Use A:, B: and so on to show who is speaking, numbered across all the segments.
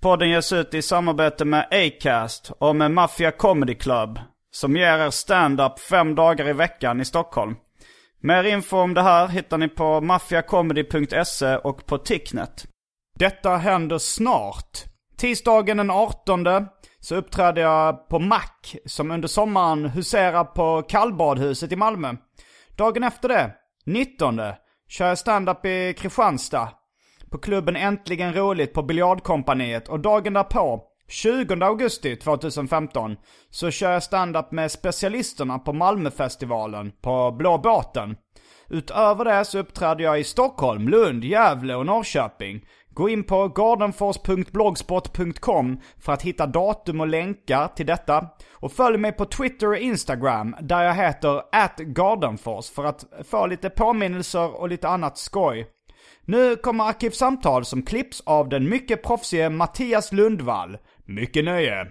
A: Podden ges ut i samarbete med Acast och med Mafia Comedy Club. Som ger er stand-up fem dagar i veckan i Stockholm. Mer info om det här hittar ni på maffiacomedy.se och på Ticknet. Detta händer snart. Tisdagen den 18 så uppträder jag på Mac som under sommaren huserar på kallbadhuset i Malmö. Dagen efter det, 19, kör jag stand-up i Kristianstad. På klubben Äntligen Roligt på Biljardkompaniet och dagen därpå, 20 augusti 2015, så kör jag stand-up med specialisterna på Malmöfestivalen på Blå Båten. Utöver det så uppträder jag i Stockholm, Lund, Gävle och Norrköping. Gå in på gardenfors.blogspot.com för att hitta datum och länkar till detta. Och följ mig på Twitter och Instagram där jag heter atgardenfors för att få lite påminnelser och lite annat skoj. Nu kommer Arkivsamtal som klipps av den mycket proffsige Mattias Lundvall. Mycket nöje!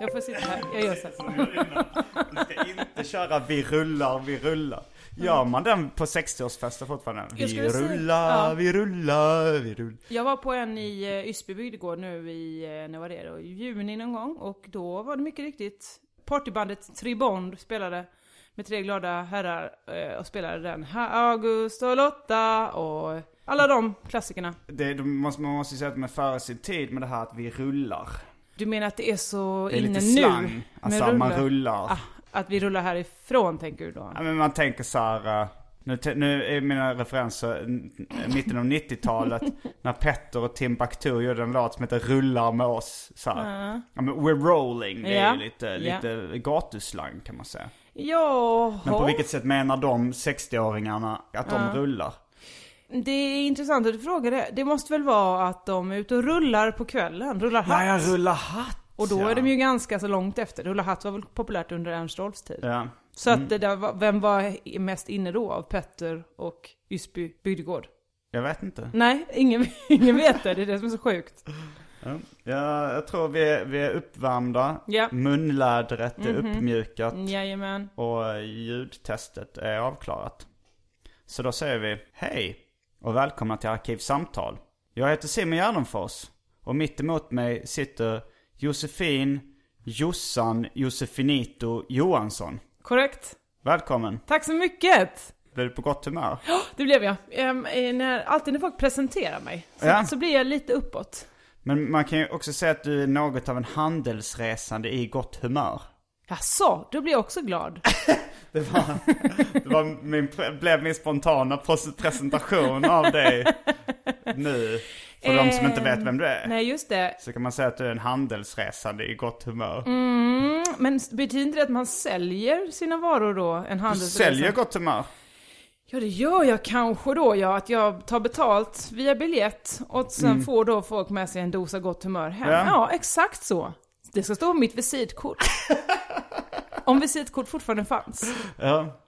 B: Jag får sitta här. Jag gör så här.
A: Du ska inte köra vi rullar, vi rullar. Gör man den på 60-årsfester fortfarande? Vi
B: säga-
A: rullar,
B: ja.
A: vi rullar, vi rullar.
B: Jag var på en i eh, Ysby bygdegård nu i, eh, när var det då? I juni någon gång. Och då var det mycket riktigt partybandet Tribond spelade med tre glada herrar eh, och spelade den. Här August och Lotta och alla de klassikerna.
A: Det, de måste, man måste ju säga att de är före sin tid med det här att vi rullar.
B: Du menar att det är så
A: Det är
B: inne
A: lite
B: nu?
A: slang.
B: med
A: Alltså man rullar.
B: Ah, att vi rullar härifrån tänker du då?
A: Ja, men man tänker så här. eh, Nu, nu är mina referenser mitten av 90-talet. när Petter och Timbuktu gjorde en låt som heter Rullar med oss. Så här. Ja, men we're rolling. Det är
B: Ja.
A: ju lite,
B: Ja.
A: lite gatuslang kan man säga.
B: Ja,
A: Men på vilket sätt menar de 60-åringarna att de rullar?
B: Det är intressant att du frågar det. Det måste väl vara att de är ute och rullar på kvällen, rullar hatt.
A: Ja, jag rullar hatt.
B: Och då
A: ja.
B: är de ju ganska så långt efter. Rulla hatt var väl populärt under Ernst Rolfs tid.
A: Ja.
B: Så att det där var, vem var mest inne då av Petter och Ysby bygdegård?
A: Jag vet inte.
B: Nej, ingen, ingen vet det. Det är det som är så sjukt.
A: Ja, ja, jag tror vi är, vi är uppvärmda.
B: Ja.
A: Munlädret är uppmjukat.
B: Jajamän.
A: Och ljudtestet är avklarat. Så då säger vi hej och välkomna till Arkivsamtal. Jag heter Simon Gärdenfors och mitt emot mig sitter Josefin Jossan Josefinito Johansson.
B: Korrekt.
A: Välkommen.
B: Tack så mycket!
A: Blir du på gott humör?
B: Det blev jag. Ehm, eh, när, alltid när folk presenterar mig så,
A: Ja.
B: så blir jag lite uppåt.
A: Men man kan ju också säga att du är något av en handelsresande i gott humör.
B: Jaså, då blir jag också glad.
A: Det var, det var min, blev min spontana pres- presentation av dig nu. För de som inte vet vem du är.
B: Nej, just det.
A: Så kan man säga att du är en handelsresande i gott humör.
B: Mm, men betyder inte det att man säljer sina varor då? En
A: Du
B: handelsresa?
A: säljer gott humör.
B: Ja, det gör jag kanske då, ja. Att jag tar betalt via biljett och sen får då folk med sig en dosa gott humör hem.
A: Mm. Ja.
B: Ja, exakt så. Det ska stå på mitt visitkort. Om visitkort fortfarande fanns.
A: Ja.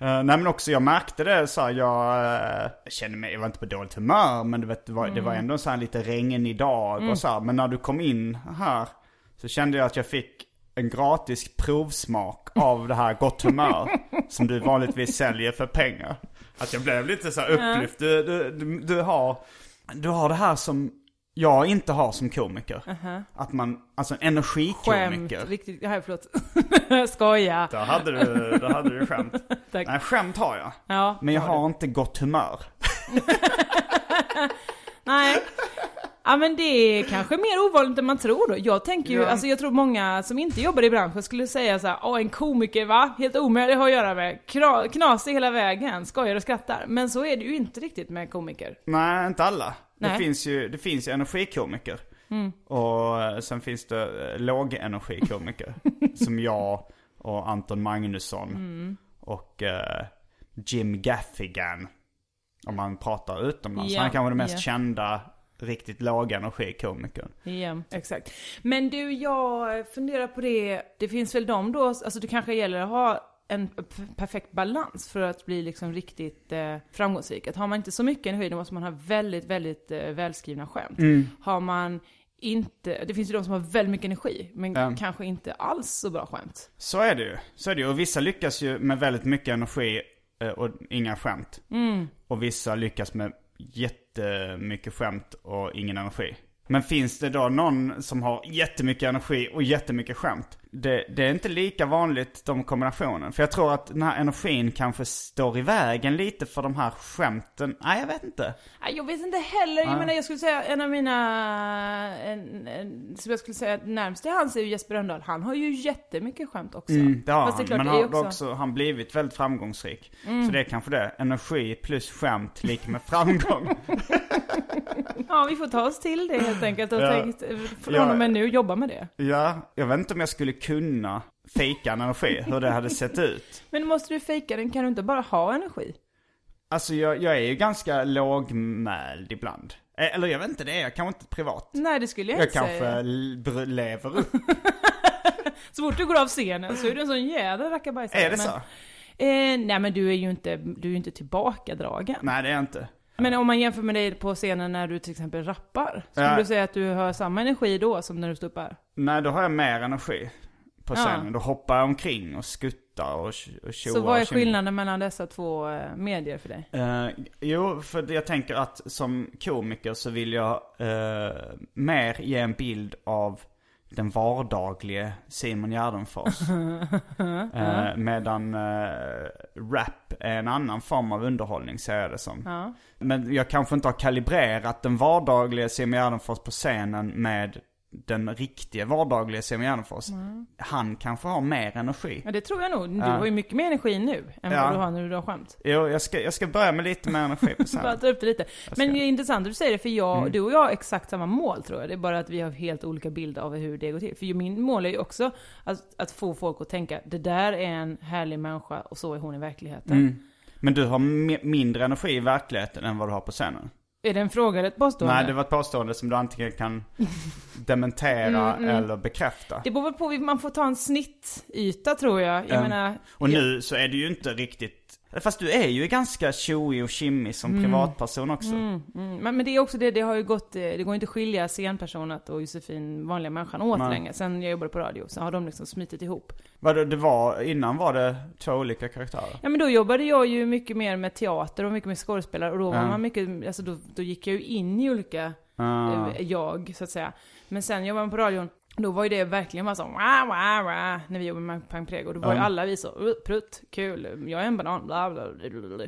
A: Eh, nej men också jag märkte det så här, jag, uh, kände mig, jag var inte på dåligt humör men du vet, det, var, det var
B: Mm.
A: ändå så här lite regnig dag och så här. Men när du kom in här så kände jag att jag fick en gratis provsmak av det här gott humör som du vanligtvis säljer för pengar. Att jag blev lite så här upplyft. Du, du, du, du, har, du har det här som jag inte har som komiker. Att man, alltså en
B: Skämt,
A: energikomiker.
B: riktigt, nej förlåt. Skoja.
A: Där hade du, där hade du skämt.
B: Tack.
A: Nej, skämt har jag.
B: Ja,
A: Men jag
B: har
A: har inte gott humör.
B: Nej. Ja men det är kanske mer ovanligt än man tror då. Jag tänker ju,
A: Ja.
B: alltså jag tror många som inte jobbar i branschen skulle säga så här: åh en komiker va? Helt omöjligt att ha att göra med. Kra- Knasig hela vägen, skojar och skrattar. Men så är det ju inte riktigt med komiker.
A: Nej, inte alla. Det
B: Nej.
A: finns ju, det finns energikomiker. Och eh, sen finns det eh, lågenergikomiker. som jag och Anton Magnusson. Och eh, Jim Gaffigan. Om man pratar utomlands.
B: Ja,
A: Han är kanske den mest
B: ja.
A: kända riktigt lågenergikomikern.
B: Ja, exakt. Men du, jag funderar på det, det finns väl de då, alltså det kanske gäller att ha en perfekt balans för att bli liksom riktigt eh, framgångsrik. Att har man inte så mycket energi då måste man ha väldigt, väldigt eh, välskrivna skämt. Har man inte, det finns ju de som har väldigt mycket energi, men
A: Ja.
B: kanske inte alls så bra skämt.
A: Så är det ju. Så är det ju. Och vissa lyckas ju med väldigt mycket energi eh, och inga skämt. Och vissa lyckas med jättemycket skämt och ingen energi. Men finns det då någon som har jättemycket energi och jättemycket skämt? Det, det är inte lika vanligt de kombinationen. För jag tror att den här energin kanske står i vägen lite för de här skämten. Nej, jag vet inte.
B: Nej, Jag vet inte heller, jag menar jag skulle säga en av mina, en, en, som jag skulle säga närmast till hans är ju Jesper Rönndahl. Han har ju jättemycket skämt också.
A: Mm, det har
B: Fast det är
A: han.
B: klart,
A: Men har också...
B: också-
A: han blivit väldigt framgångsrik. Så det är kanske det. Energi plus skämt lika med framgång.
B: Ja, vi får ta oss till det helt enkelt och
A: Ja.
B: tänkt, eh, från
A: Ja.
B: och med nu jobba med det.
A: Ja, jag vet inte om jag skulle kunna fejka en energi, hur det hade sett ut.
B: Men måste du fejka den? Kan du inte bara ha energi?
A: Alltså jag, jag är ju ganska lågmäld ibland. Eh, Eller jag vet inte, det är jag kanske inte privat.
B: Nej, det skulle jag,
A: Jag
B: inte
A: kanske
B: säga.
A: l- br- lever upp.
B: Så fort du går av scenen så är du en sån jädra rackabajsare.
A: Är det
B: men,
A: så?
B: Eh, nej, men du är ju inte, du är inte tillbakadragen.
A: Nej det är jag inte.
B: Men om man jämför med dig på scenen när du till exempel rappar. Skulle
A: Ja.
B: du säga att du har samma energi då som när du ståuppar?
A: Nej då har jag mer energi på
B: Ja.
A: scenen. Då hoppar jag omkring och skuttar och, och tjoar
B: Så vad är skillnaden mellan dessa två eh, medier för dig?
A: Eh, jo, för jag tänker att som komiker så vill jag eh, mer ge en bild av den vardaglige Simon Gärdenfors. Eh, medan eh, rap är en annan form av underhållning ser jag det som.
B: Ja.
A: Men jag kanske inte har kalibrerat den vardagliga Simon Gärdenfors på scenen med den riktiga vardagliga Simon Gärdenfors. Han kanske har mer energi.
B: ja, det tror jag nog. Du
A: Ja.
B: har ju mycket mer energi nu än
A: Ja.
B: vad du har när du har skämt.
A: Jo, jag ska, jag ska börja med lite mer energi på
B: Bara ta upp det lite. Men det är intressant att du säger det, för jag,
A: Mm.
B: du och jag har exakt samma mål tror jag. Det är bara att vi har helt olika bild av hur det går till. För min mål är ju också att, att få folk att tänka, det där är en härlig människa och så är hon i verkligheten.
A: Mm. Men du har mi- mindre energi i verkligheten än vad du har på scenen?
B: Är det en fråga eller ett påstående?
A: Nej, det var ett påstående som du antingen kan dementera
B: Mm,
A: eller bekräfta.
B: Det beror väl på, man får ta en snittyta tror jag. Jag
A: Ja.
B: menar...
A: Och nu så är du ju inte riktigt... Fast du är ju ganska tjoig och kimmig som privatperson också.
B: Mm, men, men det är också det, det har ju gått, eh, det går inte att skilja scenpersonet och Josefin, vanliga människan, åt
A: Nej.
B: länge. Sen jag jobbade på radio, så har de liksom smitit ihop.
A: Vad det var, innan var det två olika karaktärer?
B: Ja men då jobbade jag ju mycket mer med teater och mycket med skådespelare och då var man mycket, alltså då, då gick jag ju in i olika eh, jag, så att säga. Men sen jobbade man på radion, då var ju det verkligen bara så wah, wah, wah, när vi jobbade med Pang Prego. Då var ju
A: Ja.
B: alla vi så, "Uh, prutt, kul, jag är en banan, bla bla bla. bla.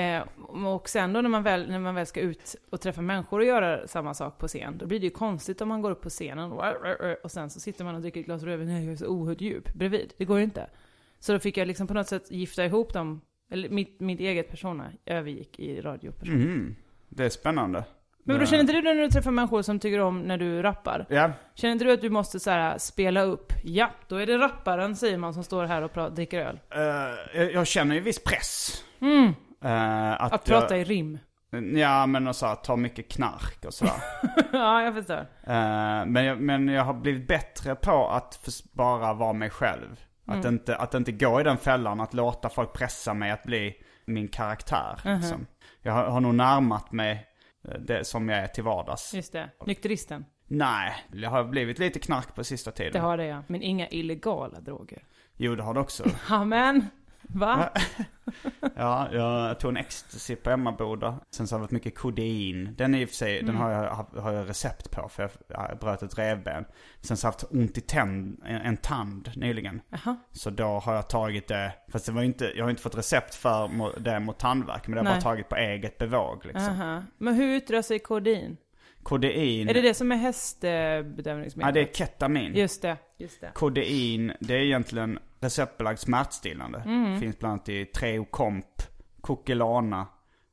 B: Eh, och sen då när man, väl, när man väl ska ut och träffa människor och göra samma sak på scen, då blir det ju konstigt om man går upp på scenen och, sen så sitter man och dricker ett glas rödvin, jag är så oerhört djup bredvid. Det går ju inte. Så då fick jag liksom på något sätt gifta ihop dem, eller mitt, mitt eget persona övergick i radioperson.
A: Mm. Det är spännande.
B: Men då känner inte du när du träffar människor som tycker om när du rappar?
A: Ja,
B: Känner inte du att du måste så här spela upp, ja, då är det rapparen Simon som står här och dricker öl.
A: eh, jag- jag känner ju viss press.
B: Mm.
A: Eh, att
B: Att prata
A: jag,
B: i rim.
A: Ja, men och så här, ta mycket knark och sådär.
B: ja, jag förstår.
A: Eh, men, jag, men jag har blivit bättre på att bara vara mig själv. Att,
B: Mm.
A: inte, att inte gå i den fällan att låta folk pressa mig att bli min karaktär.
B: Mhm.
A: liksom. Jag har, har nog närmat mig det som jag är till vardags.
B: Just det. Nykteristen.
A: Nej, det har blivit lite knark på sista tiden.
B: Det har det ja. Men inga illegala droger.
A: Jo, det har det också.
B: Amen. Va?
A: Ja, jag tog en ecstasy på Emmaboda. Sen så har det varit mycket kodein. Den är i och för sig, den har jag, har- jag recept på för jag, bröt ett revben. Sen så har jag haft ont i tänd, en, en tand nyligen.
B: Jaha.
A: Så då har jag tagit det, fast det var inte, jag har inte fått recept för det mot tandvärk. Men det har jag bara tagit på eget bevåg liksom.
B: Aha. Men hur yttrar sig kodein?
A: Kodein,
B: Är det det som är hästbedövningsmedel?
A: ja det är ketamin.
B: Just det, just det.
A: Kodein, det är egentligen receptbelagt smärtstillande.
B: Mm.
A: Finns bland annat i Treocomp, Coquelana,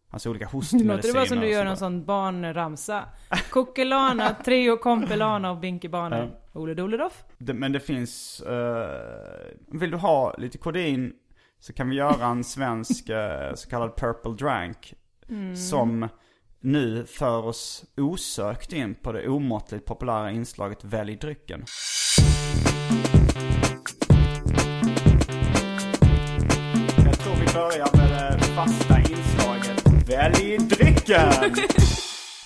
A: alltså olika hostmediciner.
B: låter det bara som du gör någon sån barnramsa. Kokelana, Trio Kompelana och Binky Barner. Ole Doledoff.
A: Men det finns, eh, vill du ha lite kodein så kan vi göra en svensk eh, så kallad purple drank.
B: Mm.
A: Som nu för oss osökt in på det omåttligt populära inslaget Välj drycken. Jag tror vi börjar med det fasta inslaget Välj drycken!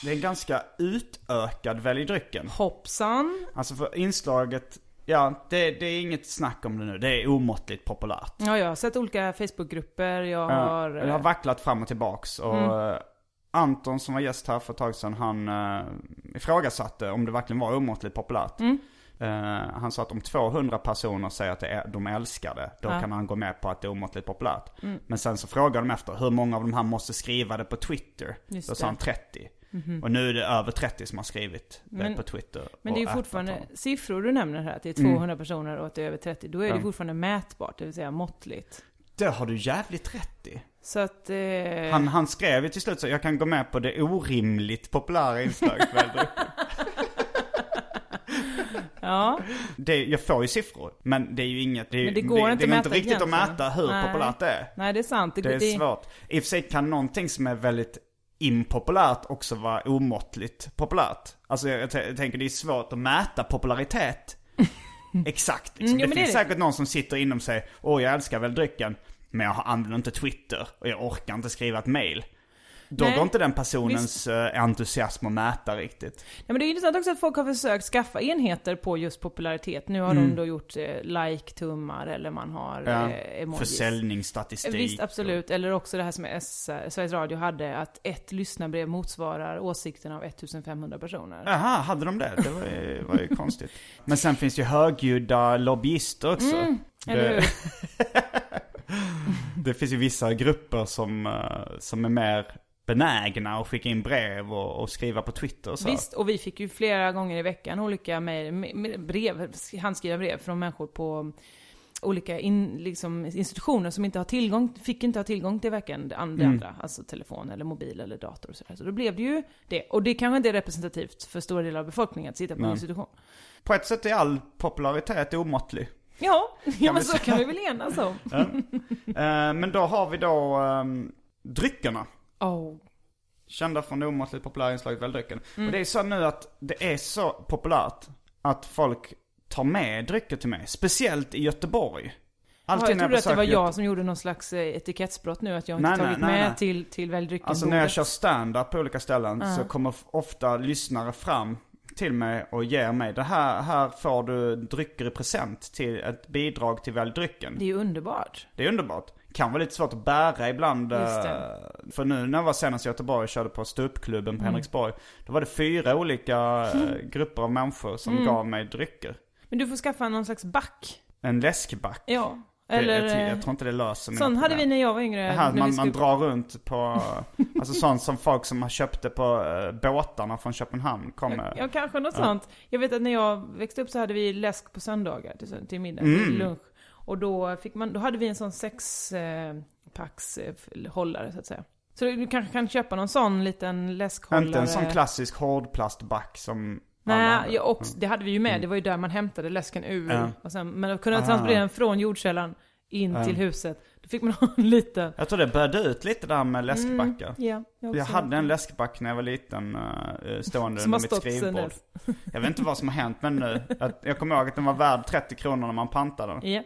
A: Det är en ganska utökad Välj drycken.
B: Hoppsan.
A: Alltså för inslaget, ja det, det är inget snack om det nu. Det är omåttligt populärt.
B: Ja, jag har sett olika Facebookgrupper. Jag har...
A: Ja, jag har vacklat fram och tillbaks. Och eh, Anton som var gäst här för ett tag sedan, han uh, ifrågasatte om det verkligen var omåttligt populärt. Eh, han sa att om 200 personer säger att är, de älskar det, då kan han gå med på att det är omåttligt populärt. Men sen så frågade de efter hur många av de här måste skriva det på Twitter.
B: Just
A: då sa han 30. Och nu är det över 30 som har skrivit det
B: Men-
A: på Twitter.
B: Men det är ju
A: ätat
B: fortfarande
A: honom.
B: siffror du nämner här, att det är 200 personer och att det är över 30. Då är det fortfarande mätbart, det vill säga måttligt.
A: Det har du jävligt rätt i.
B: Så att... Eh,
A: Han, han skrev ju till slut så jag kan gå med på det orimligt populära inslaget.
B: Ja,
A: det, Jag får ju siffror, men det är ju inget, det,
B: Men det går inte
A: det är inte riktigt att mäta hur
B: Nej.
A: populärt det är.
B: nej det är sant.
A: Det är svårt. I och för sig kan någonting som är väldigt impopulärt också vara omåttligt populärt. Alltså jag, jag tänker det är svårt att mäta popularitet. Exakt. Liksom.
B: Mm,
A: det
B: det
A: finns
B: det.
A: säkert någon som sitter inom sig, åh jag älskar väl drycken, men jag använder inte Twitter och jag orkar inte skriva ett mail. Då
B: Nej,
A: går inte den personens eh, entusiasm att mäta riktigt.
B: Ja, men det är intressant också att folk har försökt skaffa enheter på just popularitet. Nu har de då gjort eh, like-tummar eller man har
A: Mm. Ja,
B: eh, emojis.
A: Försäljningsstatistik.
B: Visst, absolut. Eller också det här som S- Sveriges Radio hade, att ett lyssnarbrev motsvarar åsikten av 1500 personer.
A: Jaha, hade de det? Det var ju, var ju konstigt. Men sen finns ju högljudda lobbyister också.
B: Mm, Eller hur?
A: Det finns ju vissa grupper som, eh, som är mer benägna att skicka in brev och, och skriva på Twitter och så.
B: Visst, och vi fick ju flera gånger i veckan olika me- brev, handskrivna brev från människor på olika in, liksom, institutioner som inte har tillgång, fick inte ha tillgång till varken det
A: Mm.
B: andra, alltså telefon eller mobil eller dator och sådär. Så då blev det ju det. Och det kanske inte är representativt för stora delar av befolkningen att sitta på en
A: Nej.
B: institution.
A: På ett sätt är all popularitet omåttlig.
B: Ja, ja men så kan vi väl enas om.
A: Eh, men då har vi då ehm, dryckerna.
B: Oh.
A: Kända från det omåttligt populära inslaget Välj drycken.
B: Mm.
A: Och det är så nu att det är så populärt att folk tar med drycker till mig. Speciellt i Göteborg.
B: Ja,
A: Alltid
B: jag trodde att det var jag som gjorde någon slags eh, etikettsbrott nu, att jag inte
A: Nej,
B: tagit
A: nej,
B: med
A: nej.
B: till, till Välj drycken
A: Alltså när jag kör stand-up på olika ställen så kommer ofta lyssnare fram till mig och ger mig det här, här får du drycker i present till ett bidrag till Välj drycken.
B: Det är ju underbart.
A: Det är underbart. Kan vara lite svårt att bära ibland. Eh, För nu när jag var senast i Göteborg och körde på ståuppklubben på Henriksborg. Då var det fyra olika eh, grupper av människor som gav mig drycker.
B: Men du får skaffa någon slags back.
A: En läskback.
B: Ja.
A: Det-
B: Eller...
A: jag, jag
B: eh,
A: tror inte det löser mina
B: Sån hade vi när jag var yngre.
A: Det här, man, man drar runt på, alltså sånt som folk som har köpte på eh, båtarna från Köpenhamn kommer.
B: Ja, kanske något sånt. Jag vet att när jag växte upp så hade vi läsk på söndagar till, till middag,
A: Mm.
B: till lunch. Och då, fick man, då hade vi en sån sexpacks eh, hållare så att säga. Så du kanske kan köpa någon sån liten läskhållare.
A: Inte en sån klassisk hårdplastback som
B: Nej, ja, också, det hade vi ju med. Det var ju där man hämtade läsken ur.
A: Mm.
B: Och sen, men att kunna transportera den från jordkällan in till huset. Då fick man ha en liten.
A: Jag tror det började ut lite där med läskbackar.
B: Ja, jag,
A: Jag
B: också.
A: hade en läskback när jag var liten uh, stående
B: Som
A: under mitt skrivbord. Jag vet inte vad som har hänt men nu. Jag, jag kommer ihåg att den var värd 30 kronor när man pantade den.
B: Ja.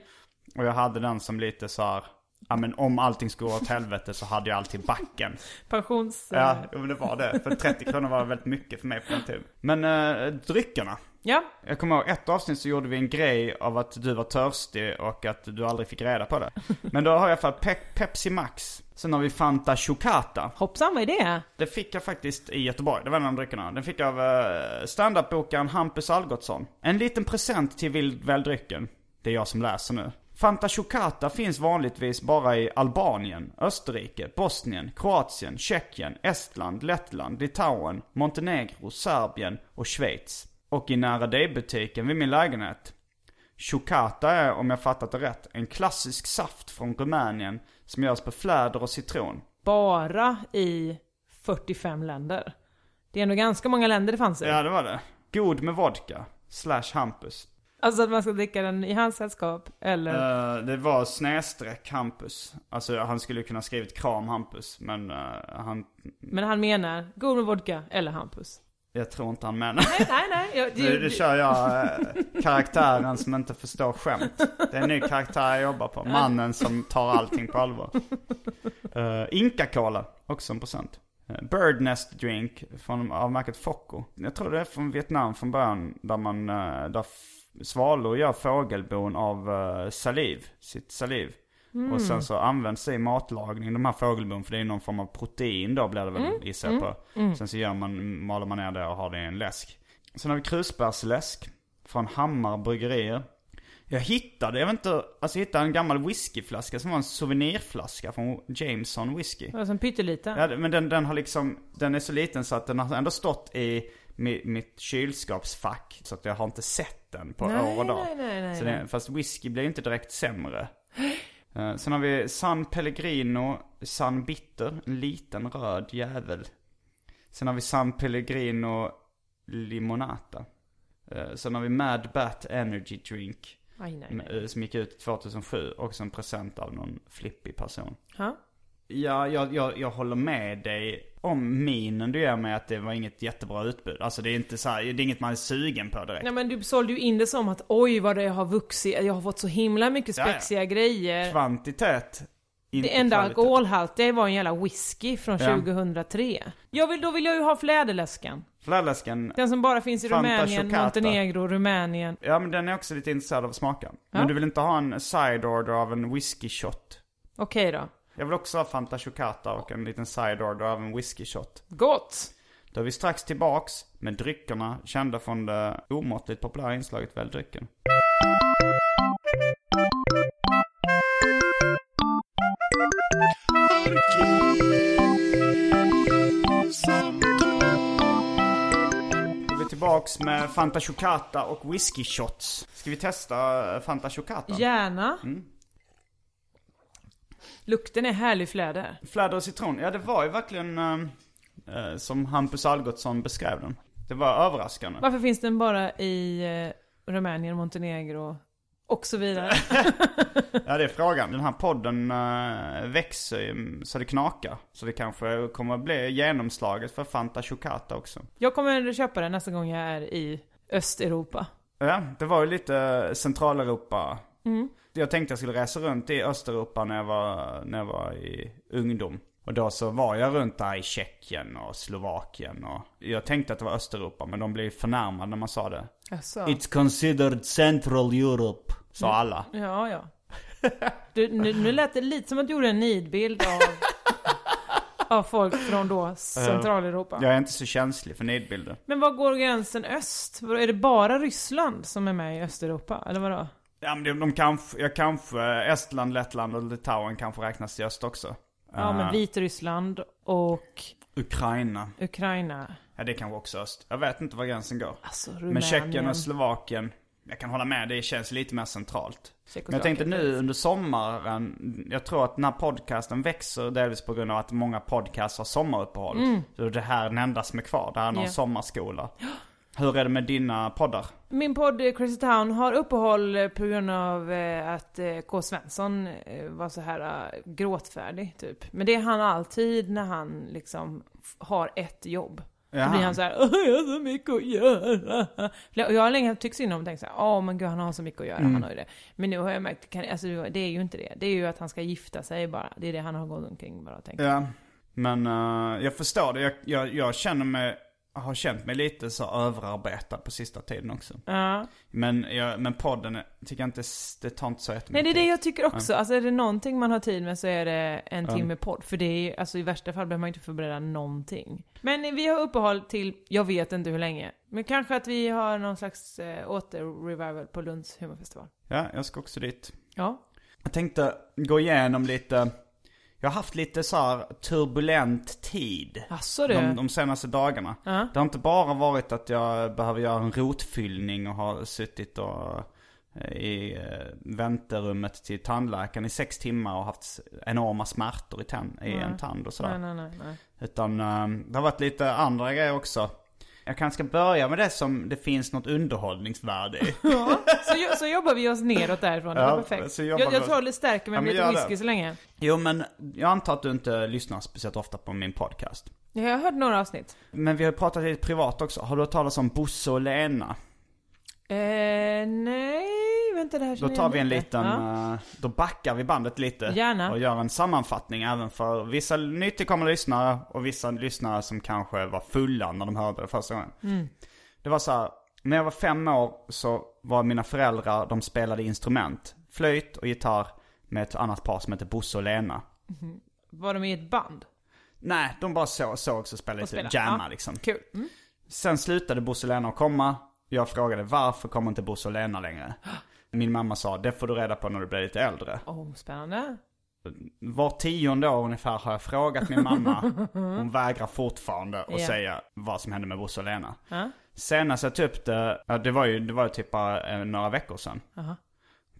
A: Och jag hade den som lite så här Ja men om allting skulle gå åt helvete så hade jag alltid backen.
B: Pensions...
A: Ja, jo, men det var det. För 30 kronor var väldigt mycket för mig på den tiden. Men äh, dryckerna.
B: Ja.
A: Jag kommer ihåg ett avsnitt så gjorde vi en grej av att du var törstig och att du aldrig fick reda på det. Men då har jag fall Pe- Pepsi Max. Sen har vi Fanta Chocata.
B: Hoppsan, vad är det?
A: Det fick jag faktiskt i Göteborg, det var en av dryckerna. Den fick jag av uh, standup-bokaren Hampus Algotsson. En liten present till Vild Väldrycken. Det är jag som läser nu. Fanta Chocata finns vanligtvis bara i Albanien, Österrike, Bosnien, Kroatien, Tjeckien, Estland, Lettland, Litauen, Montenegro, Serbien och Schweiz. Och i nära dig-butiken vid min lägenhet. Chocata är, om jag fattat det rätt, en klassisk saft från Rumänien som görs på fläder och citron.
B: Bara i 45 länder. Det är ändå ganska många länder det fanns i.
A: Ja, det var det. God med vodka. Slash Hampus.
B: Alltså att man ska dricka den i hans sällskap, eller?
A: Eh, det var snedstreck Hampus. Alltså han skulle kunna skrivit kram Hampus, men eh, han...
B: Men han menar god med vodka eller Hampus.
A: Jag tror inte han menar.
B: Nej, nej, nej. Jag,
A: Nu, nu kör jag eh, karaktären som inte förstår skämt. Det är en ny karaktär jag jobbar på. Mannen som tar allting på allvar. Uh, Inca Cola, också en procent. Uh, Bird Nest Drink från, av märket Focco. Jag tror det är från Vietnam från början. Där man, uh, där svalor gör fågelbon av uh, saliv. Sitt saliv. Och sen så används det i matlagning, de här fågelbon. För det är någon form av protein då blir det väl gissar jag på. Sen så gör man, maler man ner det och har det i en läsk. Sen har vi krusbärsläsk. Från Hammar bryggerier. Jag hittade, jag vet inte, alltså jag hittade en gammal whiskyflaska som var en souvenirflaska från Jameson whisky.
B: Alltså en pytteliten.
A: Ja, men den, den har liksom, den är så liten så att den har ändå stått i mi, mitt kylskåpsfack. Så att jag har inte sett den på
B: Nej,
A: år och dag.
B: nej, nej, nej,
A: så det, fast whisky blir ju inte direkt sämre. Eh, sen har vi San Pellegrino, San Bitter, en liten röd jävel. Sen har vi San Pellegrino Limonata. Eh, sen har vi Mad Bat Energy Drink.
B: Aj, nej, nej.
A: eh, Som gick ut 2007. Också en present av någon flippig person.
B: Ha?
A: Ja, jag, jag, jag håller med dig om minen du ger mig att det var inget jättebra utbud. Alltså det är inte så här, det är inget man är sugen på direkt.
B: Nej men du sålde ju in det som att oj vad det har vuxit, jag har fått så himla mycket spexiga grejer.
A: Kvantitet. Inte
B: Det enda alkoholhaltiga var en jävla whisky från
A: Ja.
B: 2003. Jag vill, då vill jag ju ha fläderläsken.
A: Fläderläsken.
B: Den som bara finns i
A: Fanta
B: Rumänien,
A: Chocata.
B: Montenegro, Rumänien.
A: Ja men den är också lite intresserad av smaka.
B: Ja.
A: Men du vill inte ha en side order av en whisky shot?
B: Okej då.
A: Jag vill också ha Fanta Chocata och en liten side order av en whisky shot.
B: Gott!
A: Då är vi strax tillbaks med dryckerna kända från det omåttligt populära inslaget Välj drycken. Tillbaks med Fanta Chocata och whisky shots. Ska vi testa eh, Fanta Chocata?
B: Gärna.
A: Mm.
B: Lukten är härlig fläder.
A: Fläder och citron, ja det var ju verkligen eh, eh, som Hampus Algotsson beskrev den. Det var överraskande.
B: Varför finns den bara i eh, Rumänien, Montenegro och så vidare?
A: Ja det är frågan. Den här podden uh, växer ju så det knakar. Så det kanske kommer att bli genomslaget för Fanta Chocata också.
B: Jag kommer köpa den nästa gång jag är i Östeuropa.
A: Ja, det var ju lite Centraleuropa.
B: Mm.
A: Jag tänkte jag skulle resa runt i Östeuropa när jag var, när jag var i ungdom. Och då så var jag runt där i Tjeckien och Slovakien och jag tänkte att det var Östeuropa men de blev förnärmade när man sa det.
B: Jaså?
A: It's considered Central Europe, sa alla.
B: Ja, ja. Du, nu, nu lät det lite som att du gjorde en nidbild av, av folk från då Centraleuropa.
A: Jag är inte så känslig för nidbilder.
B: Men var går gränsen öst? Är det bara Ryssland som är med i Östeuropa? Eller vadå?
A: Ja men de, de kanske, jag kanske, Estland, Lettland och Litauen kanske räknas till öst också.
B: Ja,
A: Eh,
B: men Vitryssland och
A: Ukraina.
B: Ukraina.
A: Ja det kanske också öst. Jag vet inte var gränsen går.
B: Alltså Rumänien.
A: Men Tjeckien och Slovakien, jag kan hålla med, det känns lite mer centralt. Men jag tänkte nu under sommaren, jag tror att den här podcasten växer delvis på grund av att många podcasts har sommaruppehåll. Så det här är den enda som är kvar, det här är någon
B: Mm. Ja.
A: sommarskola. Hur är det med dina poddar?
B: Min podd eh, Crazy Town har uppehåll eh, på grund av eh, att K. Svensson var så här gråtfärdig typ. Men det är han alltid när han liksom har ett jobb. Då
A: Jaha.
B: blir han så här, "Åh, jag har så mycket att göra. Och jag har länge tyckt synd om och tänkt så här, åh men gud han har så mycket att göra,
A: Mm.
B: han har ju det. Men nu har jag märkt, kan, alltså, det är ju inte det. Det är ju att han ska gifta sig bara. Det är det han har gått omkring bara och tänkt.
A: Ja, men eh, jag förstår det. Jag, jag, jag känner mig, har känt mig lite så överarbetad på sista tiden också.
B: Ja.
A: Men, jag, men podden tycker jag inte, det tar inte så
B: Nej
A: jättemycket
B: det är det jag tycker också. Alltså är det någonting man har tid med så är det en timme podd. För det är alltså i värsta fall behöver man inte förbereda någonting. Men vi har uppehåll till, jag vet inte hur länge. Men kanske att vi har någon slags eh, åter-revival på Lunds humorfestival.
A: Ja, jag ska också dit.
B: Ja.
A: Jag tänkte gå igenom lite, jag har haft lite så här turbulent tid.
B: Asså du?
A: De, de senaste dagarna.
B: Ja.
A: Det har inte bara varit att jag behöver göra en rotfyllning och har suttit och eh, i eh, vänterummet till tandläkaren i sex timmar och haft enorma smärtor i, tan- i en tand och sådär.
B: Nej, nej, nej, nej.
A: Utan eh, det har varit lite andra grejer också. Jag kanske ska börja med det som det finns något underhållningsvärde i.
B: Så, jo- så jobbar vi oss neråt därifrån, det
A: Ja,
B: var perfekt.
A: så
B: Jag, jag tar lite stärker mig
A: Ja,
B: med lite
A: det.
B: whisky så länge.
A: Jo men jag antar att du inte lyssnar speciellt ofta på min podcast.
B: Jag har hört några avsnitt.
A: Men vi har pratat lite privat också. Har du hört talas om Bosse och Lena?
B: Eh, nej, vänta det här
A: Då tar vi en liten,
B: Ja.
A: eh, då backar vi bandet lite.
B: Gärna.
A: Och gör en sammanfattning även för vissa nytillkomna lyssnare och vissa lyssnare som kanske var fulla när de hörde det första gången.
B: Mm.
A: Det var så här, när jag var fem år så var mina föräldrar, de spelade instrument. Flöjt och gitarr med ett annat par som heter Bosse och Lena.
B: Var de i ett band?
A: Nej, de bara så, sågs och spelade
B: Och
A: lite jamma
B: Ja.
A: liksom.
B: Kul. Mm.
A: Sen slutade Bosse och Lena att komma. Jag frågade varför kommer inte Bosse och Lena längre? Min mamma sa, det får du reda på när du blir lite äldre.
B: Oh, spännande.
A: Var tionde år ungefär har jag frågat min mamma. Hon vägrar fortfarande att
B: Ja.
A: säga vad som hände med Bosse och Lena.
B: Ja.
A: Senast jag tog upp det, det var ju, det var ju typ bara eh, några veckor sedan.
B: Aha.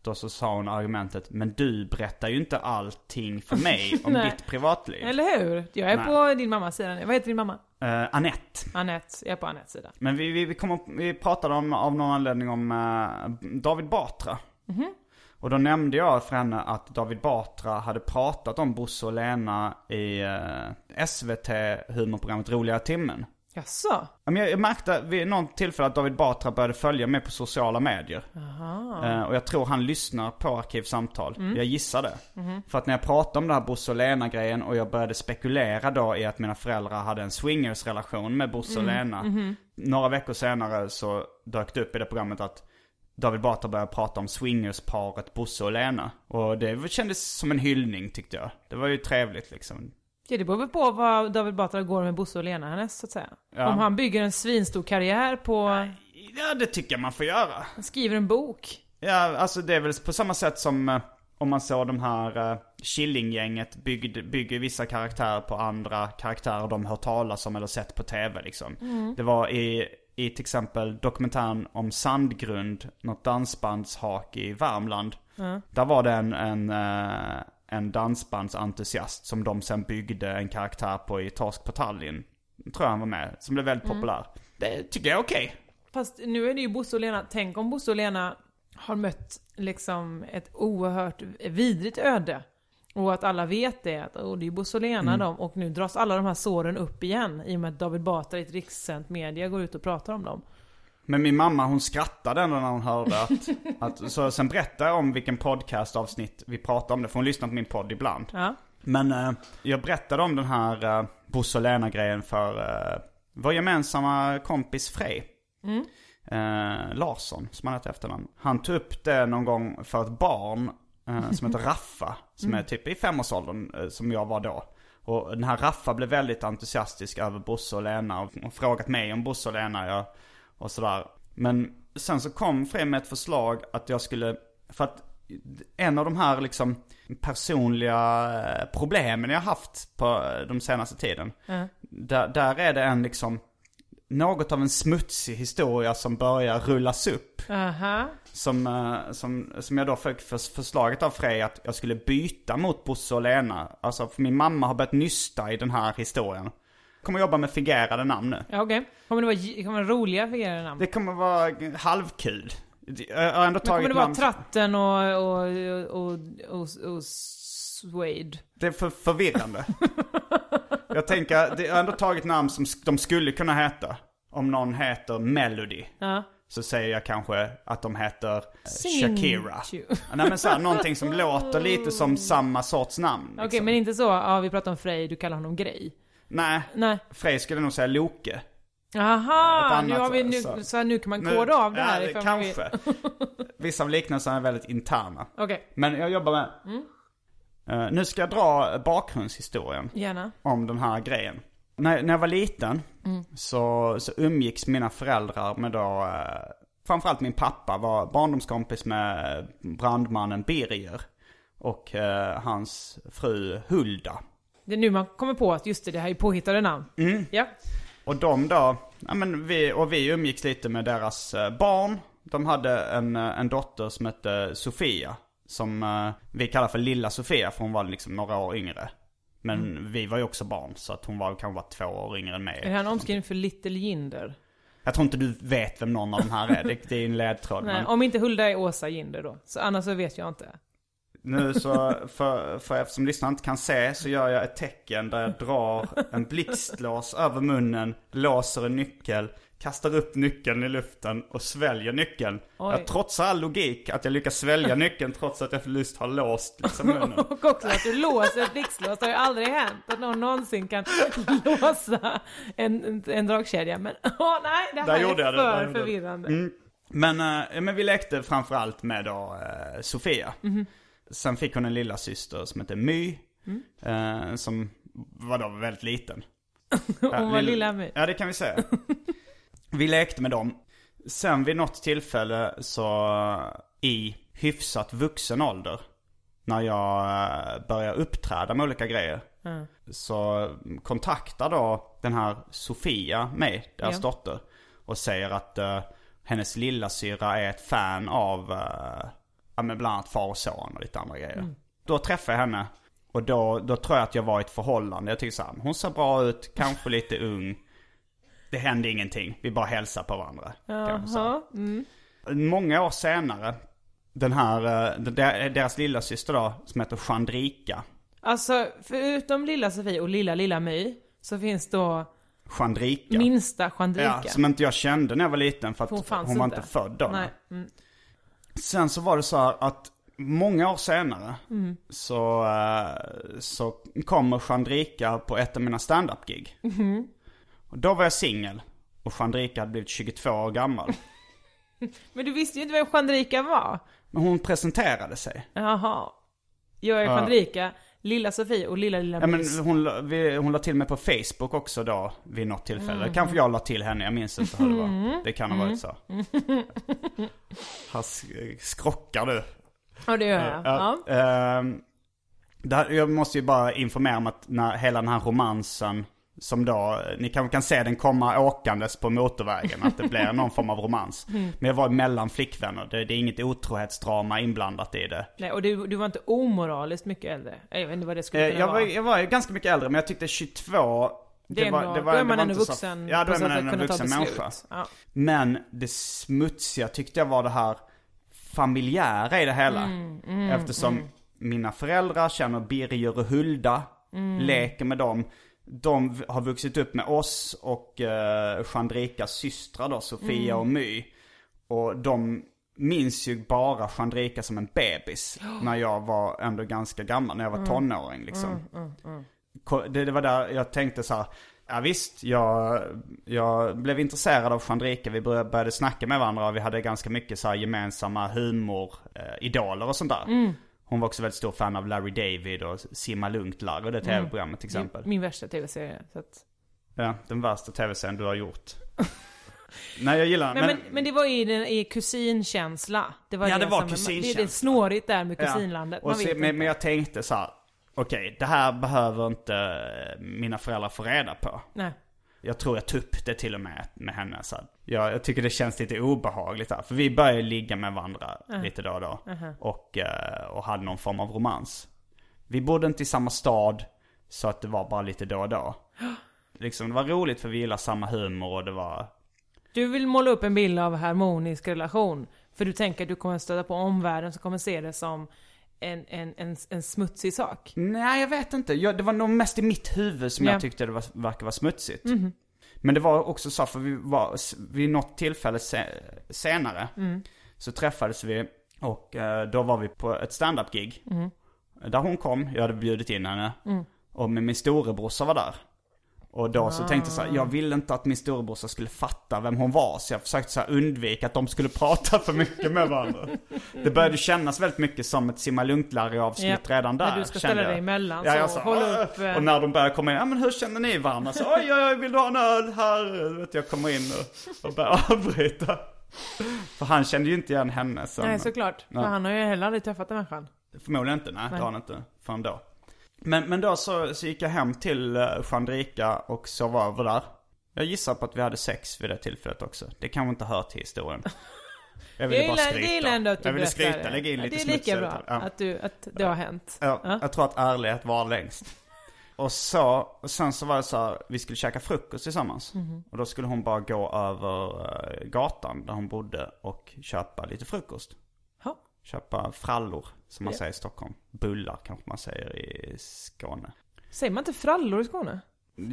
A: Då så sa hon argumentet, men du berättar ju inte allting för mig om ditt privatliv.
B: Eller hur? Jag är
A: Nej.
B: på din mammas sida nu. Vad heter din mamma?
A: Uh, Annette.
B: Anette. Jag är på Anettes sida.
A: Men vi, vi, vi, kom upp, vi pratade om, av någon anledning om eh, David Batra. Och då nämnde jag för henne att David Batra hade pratat om Bosse och Lena i eh, SVT-humorprogrammet Roliga Timmen.
B: Jaså?
A: Jag, märkte vid något tillfälle att David Batra började följa mig på sociala medier. Eh, och jag tror han lyssnar på Arkivsamtal. Jag gissar det. För att när jag pratade om det här Bosse och Lena-grejen och jag började spekulera då i att mina föräldrar hade en swingers-relation med Bosse och Lena. Några veckor senare så dök det upp i det programmet att David Batra började prata om swingersparet Bosse och Lena. Och det kändes som en hyllning tyckte jag. Det var ju trevligt liksom.
B: Ja, det beror väl på vad David Batra går med Bosse och Lena hennes, så att säga.
A: Ja.
B: Om han bygger en svinstor karriär på...
A: Ja, det tycker jag man får göra.
B: Han skriver en bok.
A: Ja, alltså det är väl på samma sätt som eh, om man såg de här uh, Killinggänget bygger vissa karaktärer på andra karaktärer de hört talas om eller sett på tv liksom. Det var i, i till exempel dokumentären om Sandgrund, något dansbandshak i Värmland. Där var det en, en, eh, en dansbandsentusiast som de sen byggde en karaktär på i på Tallinn. Tror jag han var med, som blev väldigt populär. Det tycker jag är okej.
B: Fast nu är det ju Bosse och Lena. Tänk om Bosse och Lena har mött liksom ett oerhört vidrigt öde. Och att alla vet det, att oh, det är Bosse och Lena de, och nu dras alla de här såren upp igen i och med att David Batra i ett rikssänt media går ut och pratar om dem.
A: Men min mamma hon skrattade ändå när hon hörde att, att så sen berättade jag om vilken podcastavsnitt vi pratade om det, för hon lyssnar på min podd ibland.
B: Ja.
A: Men eh, jag berättade om den här uh, Bosse och Lena-grejen för uh, vår gemensamma kompis Frej. Eh, Larsson, som han heter efternamn. Han tog upp det någon gång för ett barn eh, som heter Raffa. Som är typ i femårsåldern, eh, som jag var då. Och den här Raffa blev väldigt entusiastisk över Bosse och Lena och, och frågat mig om Bosse och Lena. Ja, och sådär. Men sen så kom Frej med ett förslag att jag skulle, för att en av de här liksom personliga eh, problemen jag haft på eh, de senaste tiden. Där, där är det en liksom, något av en smutsig historia som börjar rullas upp.
B: Aha.
A: Som, eh, som, som jag då fick för, förslaget av Frej att jag skulle byta mot Bosse och Lena. Alltså för min mamma har börjat nysta i den här historien. Kommer jobba med fingerade namn nu.
B: Ja, okej. Kommer det vara, kommer det vara roliga figurer namn?
A: Det kommer vara halvkul. Jag har ändå
B: Men
A: tagit
B: kommer det vara
A: namn-
B: Tratten och, och, och, och, och, Suede?
A: Det är för förvirrande. Jag tänker, det har ändå tagit namn som de skulle kunna heta. Om någon heter Melody.
B: Ja.
A: Så säger jag kanske att de heter eh,
B: Sing
A: Shakira.
B: you.
A: Nej men såhär, någonting som låter lite som samma sorts namn. Liksom.
B: Okej, men inte så, ja vi pratar om Frej, du kallar honom Grej.
A: Nej,
B: Nej.
A: Frej skulle nog säga Loke.
B: Aha, nu har vi, nu,
A: så-
B: så, nu kan man
A: Nu-
B: koda av det här
A: ja, kanske. Vissa av liknelserna är väldigt interna.
B: Okej,
A: Men jag jobbar med.
B: Mm.
A: Eh, nu ska jag dra bakgrundshistorien
B: gärna.
A: om den här grejen. När, när jag var liten
B: Mm.
A: så, så umgicks mina föräldrar med då, eh, framförallt min pappa var barndomskompis med brandmannen Birger. Och eh, hans fru Hulda.
B: Det är nu man kommer på att just det, det här är påhittade namn.
A: Mm.
B: Ja.
A: Och de då, ja men vi, och vi umgicks lite med deras eh, barn. De hade en, eh, en dotter som hette Sofia. Som eh, vi kallar för lilla Sofia för hon var liksom några år yngre. Men vi var ju också barn så att hon var kanske var två år yngre än
B: Är det
A: mig.
B: här en omskrivning för Little Jinder?
A: Jag tror inte du vet vem någon av de här är. Det, det är en ledtråd.
B: Nej,
A: Men
B: om inte Hulda är Åsa Jinder då. Så annars så vet jag inte.
A: Nu så, för, för eftersom lyssnaren inte kan se så gör jag ett tecken där jag drar en blixtlås över munnen, låser en nyckel, kastar upp nyckeln i luften och sväljer nyckeln.
B: Oj.
A: Jag trotsar all logik att jag lyckas svälja nyckeln trots att jag just har låst liksom munnen.
B: Och också att du låser ett blixtlås. Det har ju aldrig hänt att någon någonsin kan låsa en, en, en dragkedja. Men åh nej, det
A: Där
B: här
A: jag
B: är
A: där
B: för
A: det.
B: förvirrande.
A: Men, eh, men vi lekte framförallt med då eh, Sofia.
B: Mhm.
A: Sen fick hon en lilla syster som hette My.
B: Mm.
A: Eh, som var då väldigt liten.
B: Hon var lilla My.
A: Ja, det kan vi säga. vi lekte med dem. Sen vid något tillfälle så i hyfsat vuxen ålder. När jag eh, började uppträda med olika grejer. Så kontaktar då den här Sofia mig, deras
B: Ja.
A: dotter. Och säger att uh, hennes lilla syra är ett fan av uh, ja, men bland annat far och son och lite andra grejer. Då träffade jag henne. Och då, då tror jag att jag var i ett förhållande. Jag tycker så här, hon ser bra ut, kanske lite ung. Det hände ingenting. Vi bara hälsar på varandra.
B: Jaha. Mm.
A: Många år senare, den här, eh, de- deras lilla syster då, som heter Chandrika.
B: Alltså, förutom lilla Sofie och lilla lilla My. Så finns då
A: Chandrika.
B: minsta Chandrika.
A: Ja, som inte jag kände när jag var liten för att
B: Hon
A: hon, var
B: inte.
A: inte född då.
B: Nej. Mm.
A: Sen så var det så här att många år senare
B: Mm.
A: så, eh, så kommer Chandrika på ett av mina stand-up-gig. Och då var jag singel. Och Chandrika hade blivit 22 år gammal.
B: Men du visste ju inte vem Chandrika var.
A: Men hon presenterade sig.
B: Jaha. Jag är. Chandrika, lilla Sofie och lilla lilla
A: Ja, men hon, la- vi, hon la till mig på Facebook också då vid något tillfälle.
B: Mm.
A: Kanske jag la till henne, jag minns inte hur det var. Det kan ha varit så. Sk- skrockar du.
B: Ja, det gör jag. Ja.
A: Ja. ehm, det här, jag måste ju bara informera om att när hela den här romansen som då, ni kanske kan se den komma åkandes på motorvägen, att det blir någon form av romans.
B: Mm.
A: Men jag var mellan flickvänner, det, det är inget otrohetsdrama inblandat i det.
B: Nej, och du, du var inte omoraliskt mycket äldre. Jag vet inte vad det skulle kunna
A: Jag var,
B: vara.
A: jag var ganska mycket äldre, men jag tyckte 22
B: Det är ändå, då är man ändå
A: inte så-
B: vuxen
A: Ja, då är man ändå en vuxen människa.
B: Ja.
A: Men det smutsiga tyckte jag var det här familjära i det hela.
B: Mm,
A: Eftersom mina föräldrar känner Birger och Hulda,
B: Mm.
A: leker med dem. De har vuxit upp med oss och uh, Chandrikas systrar då, Sofia
B: Mm.
A: och My. Och de minns ju bara Chandrika som en bebis. När jag var ändå ganska gammal, när jag
B: Mm.
A: var tonåring liksom. Ko- Det, det var där jag tänkte så här. Ja visst, jag, jag blev intresserad av Chandrika. Vi började, började snacka med varandra och vi hade ganska mycket så här gemensamma humor, eh, och sånt där. Hon var också väldigt stor fan av Larry David och Simma Lugnt Larry, det tv-programmet till exempel.
B: Min värsta tv-serie. Så att...
A: Ja, den värsta tv-serien du har gjort. Nej jag gillar
B: Nej, men, men det var i, den, i kusinkänsla. Det var
A: Ja, det var
B: som- Det, det är
A: kusinkänsla.
B: snårigt där med
A: Ja.
B: kusinlandet.
A: Och
B: Man
A: så,
B: vet
A: men, men jag tänkte så här. okej det här behöver inte eh, mina föräldrar få reda på.
B: Nej.
A: Jag tror jag tog upp det till och med med henne. Så jag, jag tycker det känns lite obehagligt här. För vi började ligga med varandra lite då och då. Och, eh, och hade någon form av romans. Vi bodde inte i samma stad. Så att det var bara lite då och då. Liksom, det var roligt för vi gillar samma humor och det var...
B: Du vill måla upp en bild av harmonisk relation. För du tänker att du kommer stöta på omvärlden som kommer se det som en, en, en, en smutsig sak?
A: Nej, jag vet inte. Jag, det var nog mest i mitt huvud som
B: Ja.
A: jag tyckte det var, verkade vara smutsigt. Men det var också så, för vi var, vid något tillfälle se, senare så träffades vi och eh, då var vi på ett stand-up-gig. Där hon kom, jag hade bjudit in henne. Och med min storebrorsa var där. Och då så tänkte jag så här, jag ville inte att min storebrorsa skulle fatta vem hon var. Så jag försökte så här undvika att de skulle prata för mycket med varandra. Det började kännas väldigt mycket som ett simma lugnt avsnitt
B: Ja,
A: redan där.
B: när du ska ställa
A: jag.
B: dig emellan,
A: Ja,
B: så
A: sa,
B: håll upp, eh.
A: Och när de började komma in, ja men hur känner ni varandra? Så, oj, oj, oj, vill du ha en öl här? Vet, jag kommer in och, och börjar avbryta. För han kände ju inte igen henne som...
B: Nej, såklart.
A: Ja.
B: För han har ju heller aldrig träffat den människan.
A: Förmodligen inte, nej, det har han inte förrän då. Men, men då så, så gick jag hem till uh, Chandrika och sov över där. Jag gissar på att vi hade sex vid det tillfället också. Det kanske inte hör till historien. Jag ville bara skryta.
B: det gillar ändå att du
A: jag ville skryta, lägga in lite
B: Det är lika bra.
A: Ja.
B: att, du, att det har hänt.
A: Ja,
B: Ja.
A: jag tror att ärlighet var längst. Och så, och sen så var det så här, vi skulle käka frukost tillsammans.
B: Mhm.
A: Och då skulle hon bara gå över eh, gatan där hon bodde och köpa lite frukost.
B: Ja.
A: Köpa frallor, som man
B: Ja.
A: säger i Stockholm. Bullar kanske man säger i Skåne.
B: Säger man inte frallor i Skåne?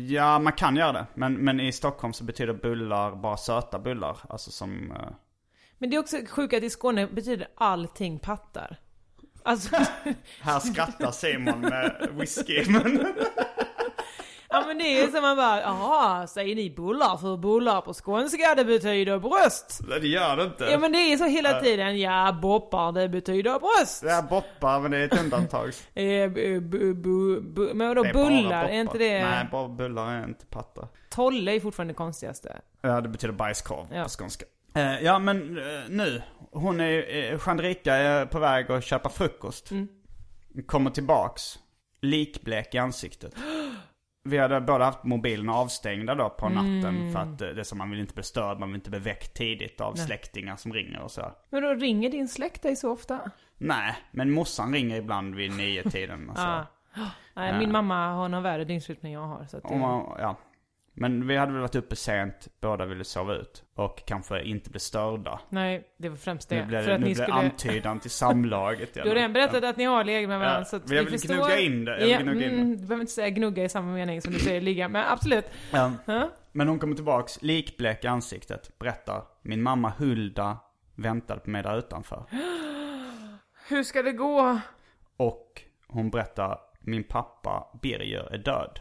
A: Ja, man kan göra det. Men, men i Stockholm så betyder bullar bara söta bullar. Alltså som... eh,
B: Men det är också sjukt att i Skåne betyder allting pattar. Alltså,
A: här skrattar Simon med whisky. Men,
B: ja men det är ju som man bara, jaha, säger ni bullar för bullar på skånska det betyder bröst?
A: det gör det inte.
B: Ja men det är så hela tiden, ja boppar det betyder bröst.
A: Är boppar, men det är ett undantag.
B: Eh, bu, bu, bu, men vadå bullar, är inte det?
A: Nej, bara bullar är inte pattar.
B: Tolle är fortfarande det konstigaste.
A: Ja, det betyder bajskorv
B: Ja.
A: på skånska. Eh, ja, men eh, nu. Hon är, eh, Chandrika är på väg att köpa frukost.
B: Mm.
A: Kommer tillbaks. Likblek i ansiktet. Vi hade båda haft mobilerna avstängda då på natten
B: Mm.
A: för att eh, det är som man vill inte bli störd, man vill inte bli väckt tidigt av släktingar som ringer och så.
B: Men då ringer din släkt dig så ofta?
A: Nej, men morsan ringer ibland vid nio tiden och så.
B: Ah. Nej, min mamma har någon värre dygnsrytm än jag har. Så att det...
A: Man, ja. Men vi hade väl varit uppe sent, båda ville sova ut. Och kanske inte bli störda.
B: Nej, det var främst det.
A: Nu blir
B: för
A: det,
B: att
A: nu
B: ni
A: blir
B: skulle...
A: antydan till samlaget.
B: Du har redan berättat att ni har legat med varandra
A: Ja,
B: så att
A: jag
B: vi
A: vill
B: förstår...
A: gnugga in det, jag
B: ja,
A: gnugga in det.
B: mm, Du behöver inte säga gnugga i samma mening som du säger ligga, men absolut.
A: Ja.
B: Ja.
A: Men hon kommer tillbaks, likblek i ansiktet, berättar. Min mamma Hulda väntade på mig där utanför.
B: Hur ska det gå?
A: Och hon berättar, min pappa Birger är död.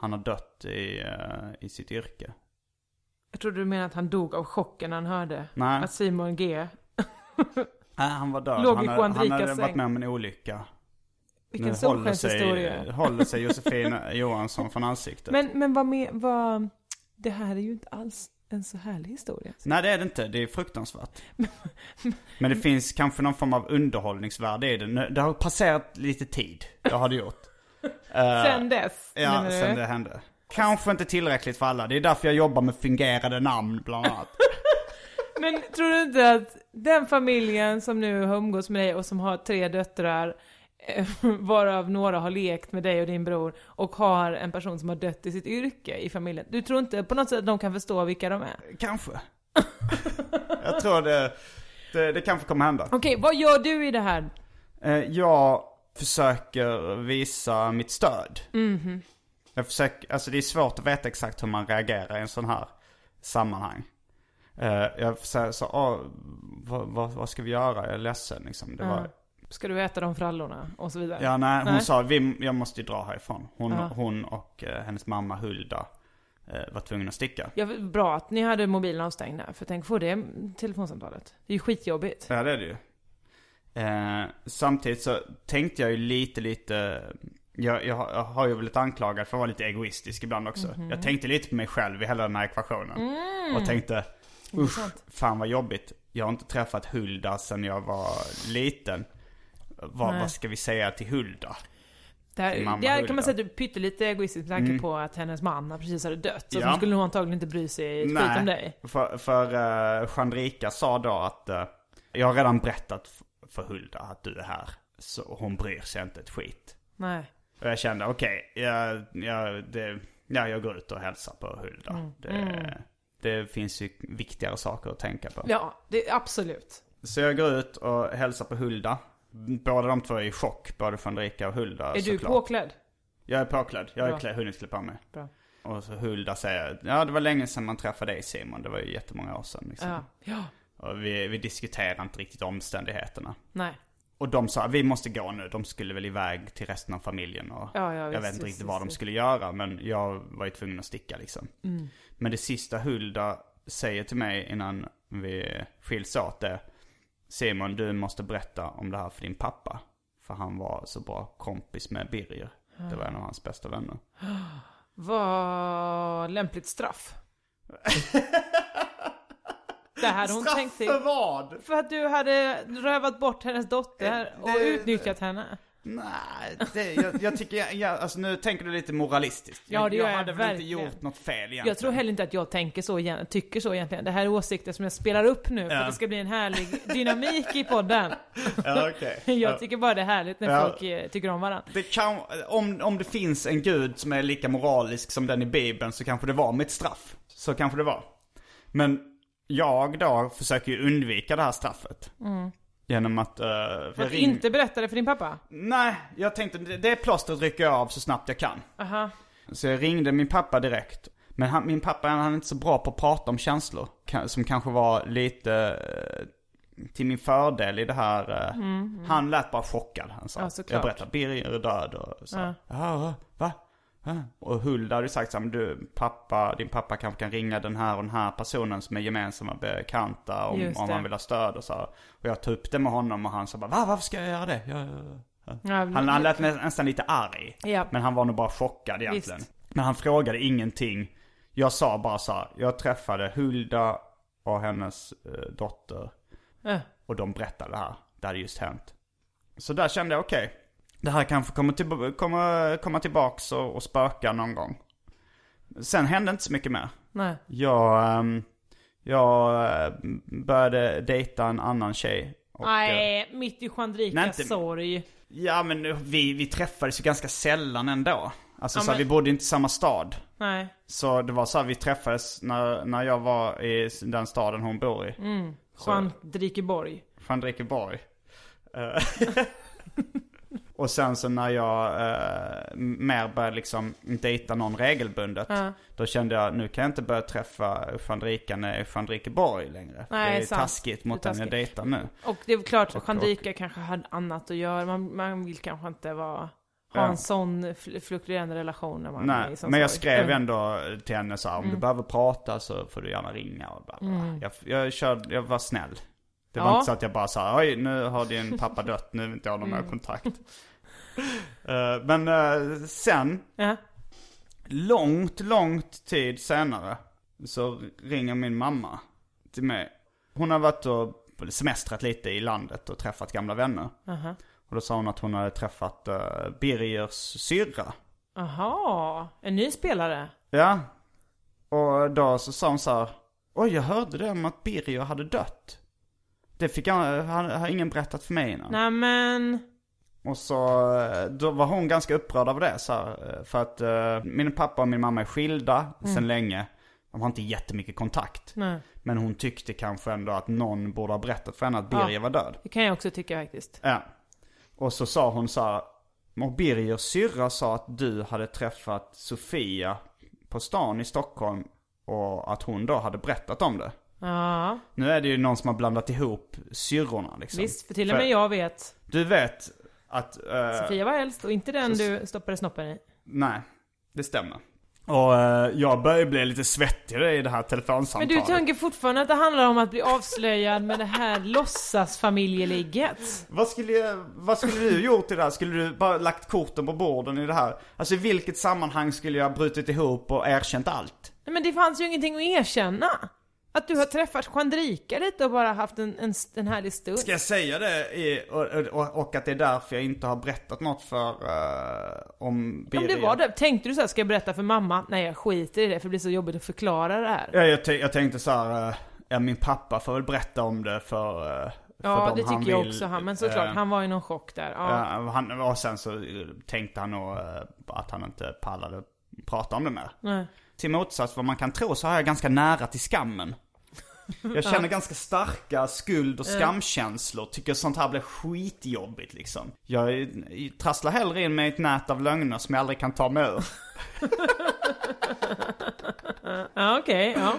A: Han har dött i, eh, i sitt yrke.
B: Jag trodde du menade att han dog av chocken när han hörde
A: Nej.
B: att Simon G
A: Nej, han var död.
B: Låg
A: han, hade- han hade varit med om en olycka.
B: Vilken
A: nu håller
B: solskenshistoria.
A: sig, håller sig Josefin Johansson från ansiktet.
B: Men, men vad med, vad... Det här är ju inte alls en så härlig historia.
A: Nej det är det inte, det är fruktansvärt. Men det finns kanske någon form av underhållningsvärde i det. Det har passerat lite tid, det har det gjort. Eh,
B: Sen dess,
A: Ja,
B: menar du?
A: sen det hände. Kanske inte tillräckligt för alla, det är därför jag jobbar med fungerande namn bland annat.
B: Men tror du inte att den familjen som nu har umgås med dig och som har tre döttrar eh, varav några har lekt med dig och din bror och har en person som har dött i sitt yrke i familjen. Du tror inte på något sätt att de kan förstå vilka de är?
A: Kanske. jag tror det, det, det kanske kommer hända.
B: Okej, vad gör du i det här?
A: Eh, Jag försöker visa mitt stöd. Jag försöker, alltså det är svårt att veta exakt hur man reagerar i en sån här sammanhang. Eh, Jag säger så, vad, vad, vad ska vi göra? Jag är ledsen liksom. Det var,
B: Ska du äta de frallorna? Och så vidare.
A: Ja, nej, hon
B: Nej.
A: sa vi, jag måste ju dra härifrån. Hon,
B: Ja.
A: hon och eh, hennes mamma Hulda eh, var tvungna att sticka.
B: Ja, bra att ni hade mobilen avstängd där, för tänk få det telefonsamtalet. Det är ju skitjobbigt.
A: Ja, det är det ju. Eh, samtidigt så tänkte jag ju lite, lite... Jag, jag, har- jag har ju blivit anklagad för att vara lite egoistisk ibland också.
B: Mhm.
A: Jag tänkte lite på mig själv i hela den här ekvationen.
B: Mm.
A: Och tänkte, usch, fan vad jobbigt. Jag har inte träffat Hulda sedan jag var liten. Vad,
B: Nej.
A: vad ska vi säga till Hulda?
B: Det här, det här kan man säga att du är pyttelite egoistisk med tanke på att hennes man precis hade dött. Så
A: Ja.
B: de skulle nog antagligen inte bry sig ett skit om dig.
A: För, för uh, Chandrika sa då att eh, jag har redan berättat för Hulda att du är här. Så hon bryr sig inte ett skit.
B: Nej.
A: Och jag kände, okej, jag, jag, det- ja, jag går ut och hälsar på Hulda.
B: Mm.
A: Det, det finns ju viktigare saker att tänka på.
B: Ja, det, absolut.
A: Så jag går ut och hälsar på Hulda. Båda de två är i chock, både Chandrika och Hulda
B: Är du
A: såklart.
B: påklädd?
A: Jag är påklädd. Jag har hunnit klä på mig.
B: Bra.
A: Och så Hulda säger, ja det var länge sedan man träffade dig Simon. Det var ju jättemånga år sedan liksom.
B: Ja. Ja.
A: Vi, vi diskuterar inte riktigt omständigheterna.
B: Nej.
A: Och de sa, vi måste gå nu. De skulle väl iväg till resten av familjen och
B: Ja, ja,
A: jag
B: visst,
A: vet inte riktigt vad de skulle göra. Men jag var ju tvungen att sticka liksom.
B: Mm.
A: Men det sista Hulda säger till mig innan vi skiljs åt är Simon, du måste berätta om det här för din pappa. För han var så bra kompis med Birger. Det var en av hans bästa vänner.
B: Vad lämpligt straff. det hade hon tänkt till.
A: vad?
B: För att du hade rövat bort hennes dotter och
A: det-
B: utnyttjat henne.
A: Nej, det, jag, jag tycker, jag, jag, alltså nu tänker du lite moralistiskt.
B: Ja, det
A: jag,
B: gör jag
A: hade väl
B: verkligen.
A: inte gjort något fel egentligen.
B: Jag tror heller inte att jag tänker så, tycker så egentligen. Det här är åsikter som jag spelar upp nu för
A: Ja.
B: att det ska bli en härlig dynamik i podden.
A: Ja, okej.
B: Jag
A: Ja.
B: tycker bara det är härligt när
A: Ja.
B: folk eh, tycker om varandra.
A: Det kan, om, om det finns en gud som är lika moralisk som den i Bibeln så kanske det var mitt straff. Så kanske det var. Men jag då försöker ju undvika det här straffet. Genom att... Uh,
B: Mm. Att inte berätta det för din pappa?
A: Nej, jag tänkte det, plåstret rycker jag av så snabbt jag kan.
B: Aha.
A: Så jag ringde min pappa direkt. Men han, min pappa han är inte så bra på att prata om känslor. Som kanske var lite eh, till min fördel i det här. eh, Han lät bara chockad. Han sa,
B: Ja,
A: jag berättar Birger är död och så.
B: Ja.
A: Ja, va? Och Hulda hade sagt så här, men du pappa, din pappa kanske kan ringa den här och den här personen som är gemensamma bekanta om, om han vill ha stöd och så. Och jag tog upp det med honom och han sa bara, va varför ska jag göra det? Jag, jag,
B: Ja,
A: han, han lät nä- nästan lite arg.
B: Ja.
A: Men han var nog bara chockad egentligen.
B: Visst.
A: Men han frågade ingenting. Jag sa bara så här, jag träffade Hulda och hennes eh, dotter.
B: Eh.
A: Och de berättade det här. Det hade just hänt. Så där kände jag, okej. Det här kanske kommer, till, kommer komma tillbaks och, och spöka någon gång. Sen hände inte så mycket mer.
B: Nej.
A: Jag, ehm, jag eh, började dejta en annan tjej. Och,
B: Nej, mitt i Chandrikas sorg.
A: Ja men vi, vi träffades ju ganska sällan ändå. Alltså
B: Ja,
A: så här,
B: men-
A: vi bodde inte i samma stad.
B: Nej.
A: Så det var så här, vi träffades när, när jag var i den staden hon bor i.
B: Mm. Chandrikeborg.
A: Fredrikeborg. Eh, och sen så när jag eh, mer började liksom dejta någon regelbundet.
B: Ja.
A: Då kände jag, nu kan jag inte börja träffa Fredrika när jag är i Fredrikeborg längre.
B: Nej,
A: det är
B: sant.
A: taskigt mot
B: är
A: den jag dejtar nu.
B: Och det är klart, Chandrika kanske hade annat att göra. Man, man vill kanske inte vara, ha en sån fl- fluktuerande relation när man är
A: Nej,
B: i sån
A: men jag skrev
B: Mm.
A: ändå till henne så här, om du behöver prata så får du gärna ringa och bla bla. bla. Jag, jag, körde, jag var snäll. Det var
B: Mm. Ja.
A: inte så att jag bara sa, oj nu har din pappa dött, nu vill inte jag ha någon
B: Mm.
A: mer kontakt. Eh, men eh, sen,
B: Ja.
A: långt, långt tid senare, så ringer min mamma till mig. Hon har varit och semestrat lite i landet och träffat gamla vänner.
B: Aha.
A: Och då sa hon att hon hade träffat uh, Birgers syrra.
B: Aha, en ny spelare?
A: Ja. Och då så sa hon så här. Oj, jag hörde det om att Birger hade dött. Det fick har, har ingen berättat för mig innan.
B: Nej men,
A: Och så, eh, då var hon ganska upprörd av det så här, eh, För att eh, min pappa och min mamma är skilda sedan länge. De har inte jättemycket kontakt.
B: Nej.
A: Men hon tyckte kanske ändå att någon borde ha berättat för henne att Birger
B: Ja.
A: var död.
B: Det kan jag också tycka faktiskt.
A: Ja. Och så sa hon så här. Och Birgers syrra sa att du hade träffat Sofia på stan i Stockholm. Och att hon då hade berättat om det.
B: Ja,
A: Nu är det ju någon som har blandat ihop syrrorna liksom.
B: visst. För till och med jag vet.
A: Du vet att... eh,
B: Sofia var äldst och inte den
A: så-
B: du stoppade snoppen i.
A: Nej, det stämmer. Och eh, jag börjar bli lite svettig i det här
B: Men
A: telefonsamtalet.
B: du tänker fortfarande att det handlar om att bli avslöjad med det här låtsasfamiljeligget?
A: Vad skulle, jag, vad skulle du gjort i det här? Skulle du bara lagt korten på borden i det här? Alltså i vilket sammanhang skulle jag brutit ihop och erkänt allt?
B: Nej men det fanns ju ingenting att erkänna. Att du har träffat Chandrika lite och bara haft en, en, en härlig stund.
A: Ska jag säga det i, och, och, och att det är därför jag inte har berättat något för uh, om
B: Om
A: Birger?
B: det var det, tänkte du så här, ska jag berätta för mamma? Nej jag skiter i det för det blir så jobbigt att förklara det här.
A: Ja, jag, jag tänkte så här, eh, ja min pappa får väl berätta om det för, uh,
B: Ja det tycker jag
A: vill.
B: också han, men såklart,
A: Eh,
B: han var i någon chock där. Ja.
A: Ja, han, och sen så tänkte han nog eh, att han inte pallade prata om det mer.
B: Nej.
A: Till motsats vad man kan tro så har jag ganska nära till skammen. Jag känner ganska starka skuld och skamkänslor. Tycker sånt här blir skitjobbigt liksom. Jag trasslar hellre in mig i ett nät av lögner som jag aldrig kan ta mig ur.
B: Ja okej, ja.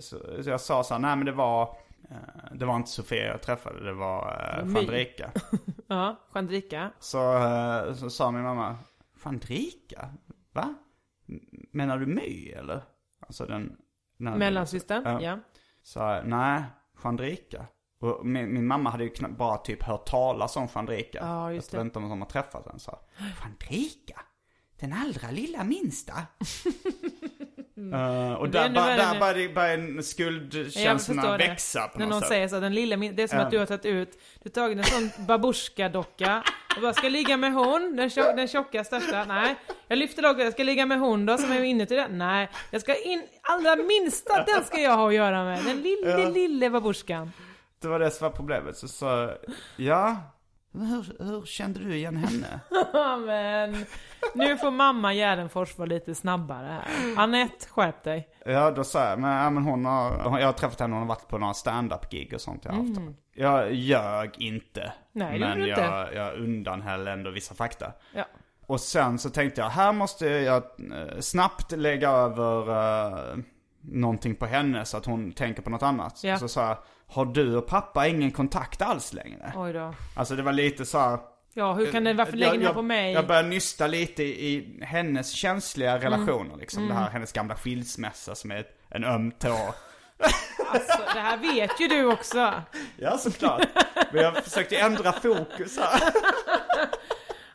A: Så, så jag sa så här, nej men det var, eh, det var inte Sofia jag träffade, det var uh,
B: My.
A: Fredrika.
B: Ja, Chandrika.
A: Så, eh, så sa min mamma, Fandrika? Va? Menar du My eller? Alltså den...
B: Mellansystern,
A: Ja.
B: ja.
A: Så jag, nej, Fandrika. Och min, min mamma hade ju bara typ hört talas om Fandrika.
B: Ja, just
A: Jag
B: det.
A: vet inte om de har träffat den så. Fandrika? Den allra lilla minsta? Eh, och
B: Mm. Det är
A: där, där började
B: Jag
A: skuldkänslorna växa på
B: När
A: något
B: någon
A: sätt.
B: säger så, den lilla det är som att du har tagit ut, du har tagit en sån babusjka-docka och bara ska ligga med hon, den, tjock, den tjocka största, nej. Jag lyfter låget, jag ska ligga med hon då som är inuti den, nej. Jag ska in, allra minsta den ska jag ha att göra med, den lille,
A: Ja.
B: lille babusjkan.
A: Det var det som var problemet. Så sa ja, hur, hur kände du igen henne?
B: Men, nu får mamma Gärdenfors vara lite snabbare här. Anette, skärp dig.
A: Ja, då sa jag, men, ja, men hon har, jag har träffat henne, hon har varit på några stand-up-gig och sånt jag har haft. Jag ljög inte.
B: Mm. Nej,
A: men jag,
B: inte.
A: jag undanhöll ändå vissa fakta.
B: Ja.
A: Och sen så tänkte jag, här måste jag eh, snabbt lägga över uh, någonting på henne så att hon tänker på något annat.
B: Ja.
A: Så sa jag, har du och pappa ingen kontakt alls längre?
B: Oj då.
A: Alltså det var lite så här,
B: Ja, hur kan den, varför lägger
A: jag,
B: på mig?
A: Jag börjar nysta lite i, i hennes känsliga relationer
B: Mm.
A: liksom. Det här hennes gamla skilsmässa som är ett, en öm tå.
B: Alltså, det här vet ju du också.
A: Ja såklart. Men jag försökte ändra fokus här.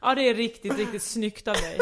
B: Ja, det är riktigt, riktigt snyggt av dig.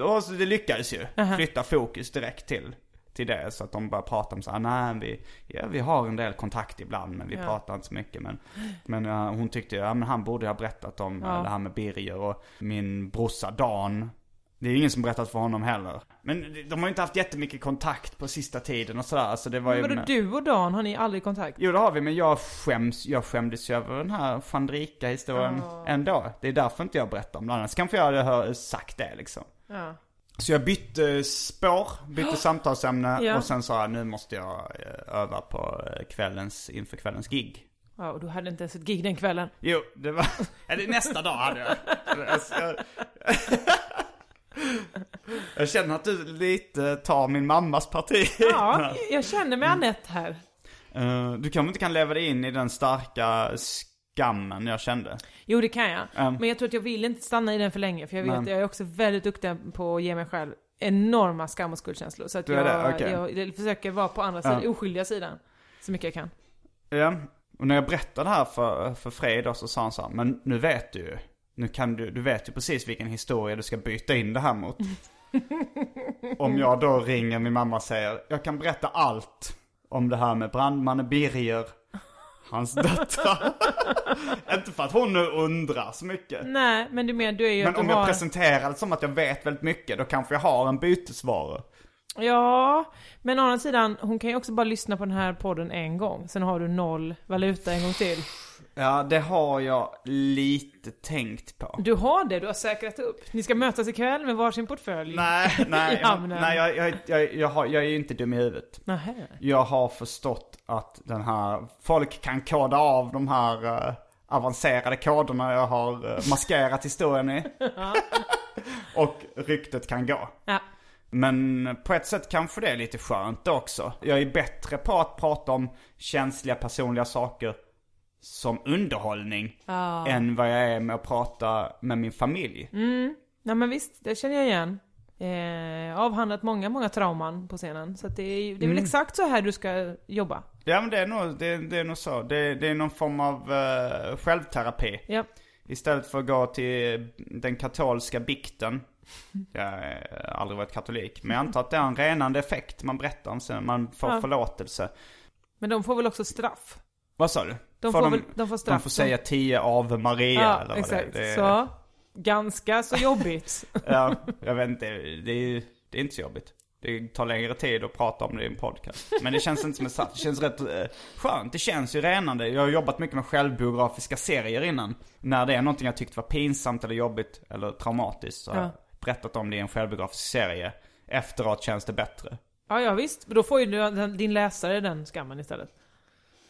A: Och så det lyckades ju. Flytta fokus direkt till, till det. Så att de började prata om så här, nej vi, ja, vi har en del kontakt ibland men vi
B: Ja.
A: pratar inte så mycket. Men, men ja, hon tyckte, ja men han borde ha berättat om
B: Ja.
A: eh, det här med Birger och min brorsa Dan. Det är ingen som berättat för honom heller. Men de har ju inte haft jättemycket kontakt på sista tiden och sådär. Så det var ju...
B: Vadå, du och Dan, har ni aldrig kontakt?
A: Jo det har vi, men jag skäms, jag skämdes ju över den här Fandrika historien ändå. Det är därför inte jag berättar om det. Annars kanske jag hade sagt det liksom.
B: Ja.
A: Så jag bytte spår, bytte samtalsämne
B: Ja.
A: och sen sa jag nu måste jag eh, öva på eh, kvällens, inför kvällens gig.
B: Ja, och du hade inte ens ett gig den kvällen.
A: Jo, det var, eller nästa dag hade jag. jag. Jag känner att du lite tar min mammas parti.
B: Ja, jag känner mig Anette här.
A: Eh, Du kanske inte kan leva dig in i den starka skammen jag kände.
B: Jo, det kan jag.
A: Ja.
B: Men jag tror att jag vill inte stanna i den för länge. För jag vet,
A: Nej.
B: jag är också väldigt duktig på att ge mig själv enorma skam och skuldkänslor. Så att jag,
A: det? Okej.
B: jag, försöker vara på andra sidan,
A: Ja.
B: oskyldiga sidan. Så mycket jag kan.
A: Ja, och när jag berättade det här för, för Fred då, så sa han så här, men nu vet du ju. Nu kan du, du vet ju precis vilken historia du ska byta in det här mot. Om jag då ringer min mamma och säger, jag kan berätta allt om det här med brandmannen Birger, hans döttrar. Inte för att hon nu undrar så mycket.
B: Nej, men du menar, du är ju
A: Men om jag
B: har...
A: presenterar det som att jag vet väldigt mycket, då kanske jag har en bytesvara.
B: Ja, men å andra sidan, hon kan ju också bara lyssna på den här podden en gång. Sen har du noll valuta en gång till.
A: Ja, det har jag lite tänkt på.
B: Du har det, du har säkrat upp. Ni ska mötas ikväll med varsin portfölj.
A: Nej, nej, jag, nej jag, jag, jag, jag, har, jag är ju inte dum i huvudet.
B: Nähä.
A: Jag har förstått att den här, folk kan koda av de här eh, avancerade koderna jag har uh, maskerat historien i. och ryktet kan gå.
B: Ja.
A: Men på ett sätt kanske det är lite skönt också. Jag är bättre på att prata om känsliga personliga saker som underhållning. Än vad jag är med att prata med min familj.
B: Nej men visst, det känner jag igen. Eh, avhandlat många, många trauman på scenen. Så det är, det är väl exakt så här du ska jobba.
A: Ja men det är nog, det, det är nog så. Det, det är någon form av eh, självterapi.
B: Ja.
A: Istället för att gå till den katolska bikten. Jag har aldrig varit katolik. Men jag antar att det är en renande effekt man berättar om sen. Man får
B: Ja.
A: förlåtelse.
B: Men de får väl också straff?
A: Vad sa du?
B: De får väl- de får straff.
A: De får säga tio Ave Maria
B: Ja,
A: eller vad
B: exakt.
A: det är.
B: Så, ganska så jobbigt.
A: Ja, jag vet inte. Det är, det är inte så jobbigt. Det tar längre tid att prata om det i en podcast. Men det känns inte som ett satt. Det känns rätt eh, skönt. Det känns ju renande. Jag har jobbat mycket med självbiografiska serier innan. När det är någonting jag tyckte var pinsamt eller jobbigt eller traumatiskt så har
B: Ja.
A: jag berättat om det i en självbiografisk serie. Efteråt känns det bättre.
B: Ja, ja visst. Då får ju din läsare den skammen istället.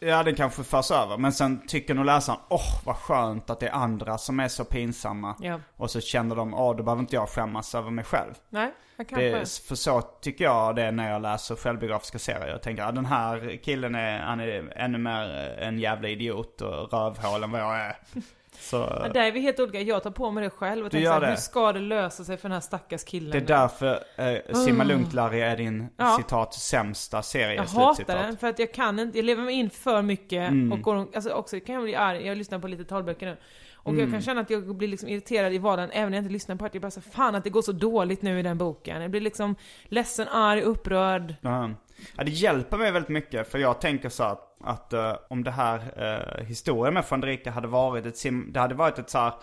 A: Ja, det kanske förs över. Men sen tycker nog läsaren, åh vad skönt att det är andra som är så pinsamma.
B: Ja.
A: Och så känner de, åh då behöver inte jag skämmas över mig själv.
B: Nej, jag kanske...
A: Det, för så tycker jag det är när jag läser självbiografiska serier. Jag tänker att den här killen är, han är ännu mer en jävla idiot och rövhål än vad jag är. Så
B: Ja, där är vi helt olika. Jag tar på mig det själv och tänker
A: gör
B: så här,
A: det.
B: hur ska det lösa sig för den här stackars killen?
A: det är därför eh, Simma Lugnt Larry är din
B: Ja.
A: citat sämsta serie.
B: Jag hatar den för att jag kan inte, jag lever mig in för mycket
A: Mm.
B: och går, alltså också kan jag bli arg, jag lyssnar på lite talböcker nu. Och
A: Mm.
B: jag kan känna att jag blir liksom irriterad i vardagen även när jag inte lyssnar på det. Jag bara så fan att det går så dåligt nu i den boken. Jag blir liksom ledsen, arg, upprörd.
A: Ja. Ja, det hjälper mig väldigt mycket för jag tänker så att, att eh, om det här uh, historien med Fredrika hade varit ett sim, det hade varit ett så här,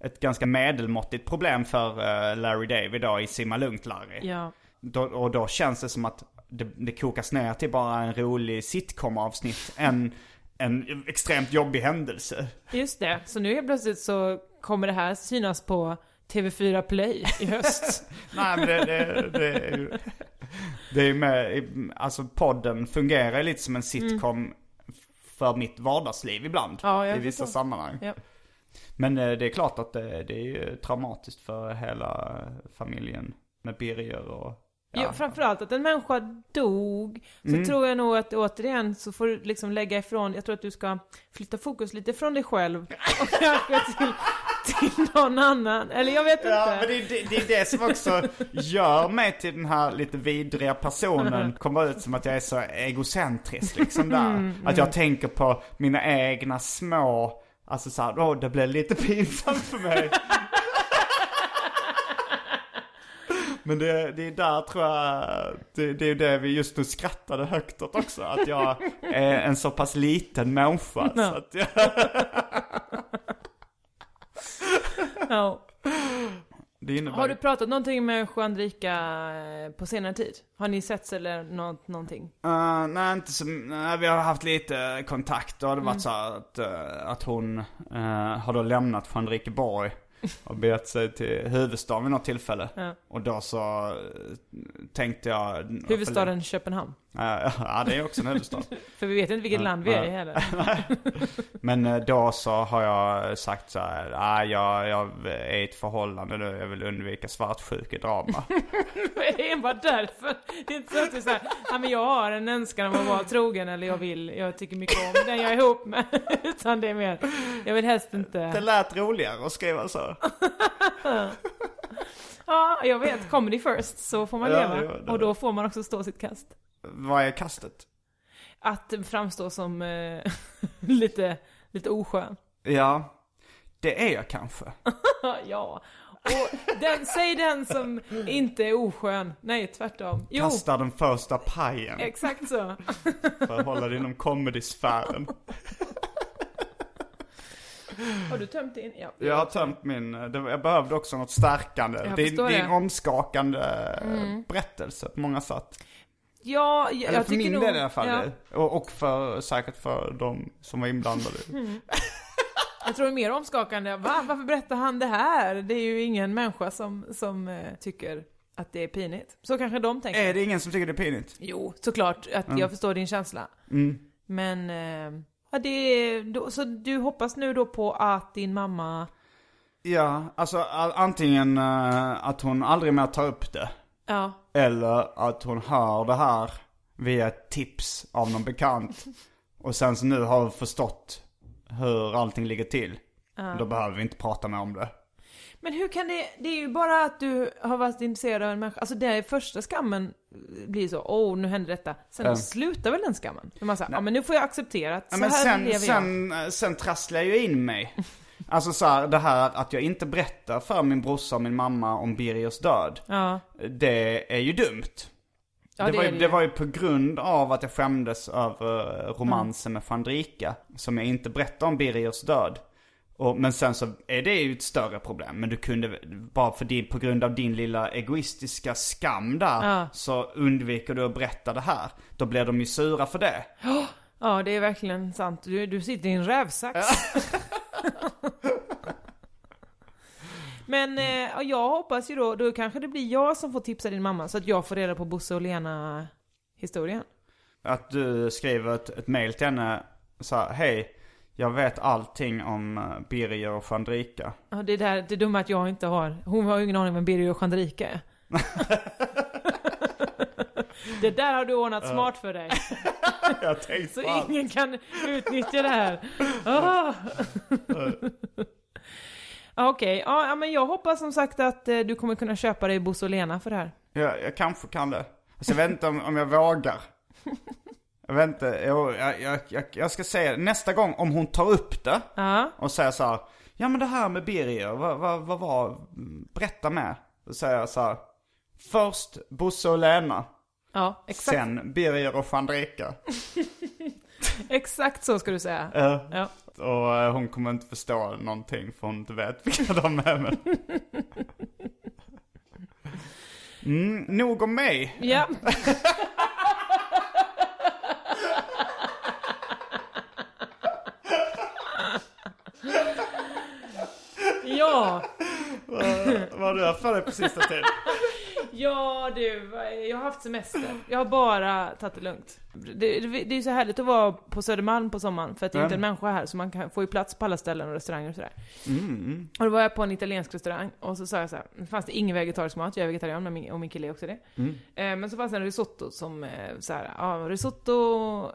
A: ett ganska medelmåttigt problem för eh, Larry David då i Simma Lugnt Larry.
B: Ja.
A: Då, och då känns det som att det, det kokas ner till bara en rolig sitcom-avsnitt. En, en extremt jobbig händelse.
B: Just det, så nu helt plötsligt så kommer det här synas på TV4 Play i höst.
A: Nej men det, det, det, det är med, alltså podden fungerar lite som en sitcom för mitt vardagsliv ibland.
B: Ja,
A: I vissa
B: förstår.
A: sammanhang.
B: ja.
A: Men eh, det är klart att det, det är ju traumatiskt för hela familjen med Birger och...
B: Ja. framförallt att en människa dog. Så
A: Mm.
B: tror jag nog att återigen så får du liksom lägga ifrån, jag tror att du ska flytta fokus lite från dig själv och kanske till, till någon annan. Eller jag vet
A: Ja, men
B: inte.
A: det, det, det är det som också gör mig till den här lite vidriga personen. Kommer ut som att jag är så egocentrisk liksom där. Att jag tänker på mina egna små, alltså såhär, åh det blev lite pinsamt för mig. Men det, det är där tror jag, det, det är det vi just nu skrattade högt åt också. Att jag är en så pass liten människa. Så att jag,
B: Ja.
A: det innebär
B: Har du pratat någonting med Juan-Drika eh, på senare tid? Har ni setts eller något, någonting?
A: Uh, nej, inte så, nej, vi har haft lite kontakt och det har varit så att, eh, att hon eh, har då lämnat Fredrikeborg och begett sig till huvudstaden vid något tillfälle.
B: Ja.
A: Och då så tänkte jag...
B: Huvudstaden Köpenhamn.
A: Ja, det är också en huvudstad.
B: För vi vet inte vilket land vi är i heller.
A: Men eh, då så har jag sagt så här, ah, jag, jag är i ett förhållande nu, jag vill undvika svartsjukedrama.
B: Det är enbart därför. Det är inte så att vi säger, ja men jag har en önskan om att vara trogen eller jag vill, jag tycker mycket om den jag är ihop med. Utan det är mer, jag vill helst
A: Det
B: inte.
A: lät roligare att skriva så.
B: Ja, jag vet, comedy first, så får man leva.
A: ja, det-
B: Och då får man också stå sitt kast.
A: Vad är kastet?
B: Att framstå som eh, lite, lite oskön.
A: Ja, det är jag kanske.
B: ja. Och den, säg den som inte är oskön. Nej, tvärtom. Jo,
A: Kastar den första pajen.
B: exakt så.
A: För att hålla det inom comedy-sfären.
B: Har du tömt din? Ja.
A: Jag har tömt min, jag behövde också något stärkande.
B: Jag
A: Det, är- det en omskakande berättelse på många sätt.
B: Ja, jag,
A: Eller
B: jag
A: för
B: tycker
A: min
B: nog...
A: del i alla fall.
B: ja.
A: Och, och för, säkert för de som var inblandade.
B: Jag tror det är mer omskakande. Va? Varför berättar han det här? Det är ju ingen människa som, som eh, tycker att det är pinigt. Så kanske de tänker.
A: Är det ingen som tycker det är pinigt?
B: Jo, såklart att jag förstår din känsla.
A: Mm.
B: Men, eh, ja, det är, så du hoppas nu då på att din mamma,
A: Ja, alltså antingen eh, att hon aldrig mer tar upp det.
B: Ja,
A: Eller att hon hör det här via ett tips av någon bekant. Och sen så nu har hon förstått hur allting ligger till. Då behöver vi inte prata mer om det.
B: Men hur kan det, det är ju bara att du har varit intresserad av en människa, alltså det är första skammen blir så, åh nu hände detta. Sen
A: Ja.
B: slutar väl den skammen? För man säger, ja men nu får jag acceptera att
A: Ja,
B: så
A: men
B: här
A: sen,
B: lever jag.
A: sen, eh, sen trasslar jag ju in mig. Alltså så här, det här att jag inte berättar för min brorsa och min mamma om Birgers död.
B: Ja,
A: Det är ju dumt.
B: ja
A: det,
B: det,
A: var ju,
B: det
A: det var ju på grund av att jag skämdes över eh, romansen med Fandrika. Som jag inte berättade om Birgers död. Och, men sen så är det ju ett större problem. Men du kunde, bara för din, på grund av din lilla egoistiska skam där.
B: Ja.
A: Så undviker du att berätta det här. Då blir de ju sura för det.
B: Ja, det är verkligen sant. Du, du sitter i en rävsax. Men eh, ja, jag hoppas ju då, då kanske det blir jag som får tipsa din mamma så att jag får reda på Bosse och Lena historien.
A: Att du skriver ett, ett mail till henne så här, hej. Jag vet allting om eh, Birger och Fandrika.
B: Ja, det är där, det dumma att jag inte har, hon har ju ingen aning vem Birger och Chandrika är. det där har du ordnat smart för dig.
A: Jag tänkte
B: Så ingen kan utnyttja det här. Ja, Okej, ja, ja, men jag hoppas som sagt att eh, du kommer kunna köpa dig Bosse och Lena för det här.
A: Jag, jag kanske kan det. Alltså, jag vet inte om, om jag vågar. Jag vet inte, jag, jag, jag, jag, ska säga nästa gång om hon tar upp det
B: Ja,
A: och säger så här, Ja men det här med Birger, vad, vad, vad var, berätta mer. Då säger jag så här, Först Bosse och Lena,
B: ja exakt,
A: sen Birger och Fandrika.
B: exakt så ska du säga.
A: Ja.
B: Ja.
A: Och eh, hon kommer inte förstå någonting för hon inte vet vilka de är. Men... Mm, nog om mig.
B: Ja. Ja,
A: Vad har du haft för dig på sista tiden?
B: Ja du, jag har haft semester. Jag har bara tagit det lugnt. Det, det, det är ju så härligt att vara på Södermalm på sommaren för att det är inte en människa här så man kan, får ju plats på alla ställen och restauranger och sådär. Och då var jag på en italiensk restaurang och så sa jag så här, "Det fanns det ingen vegetarisk mat, jag är vegetarian men min, och min kille är också det. Eh, men så fanns det en risotto som, eh, så här, ja, risotto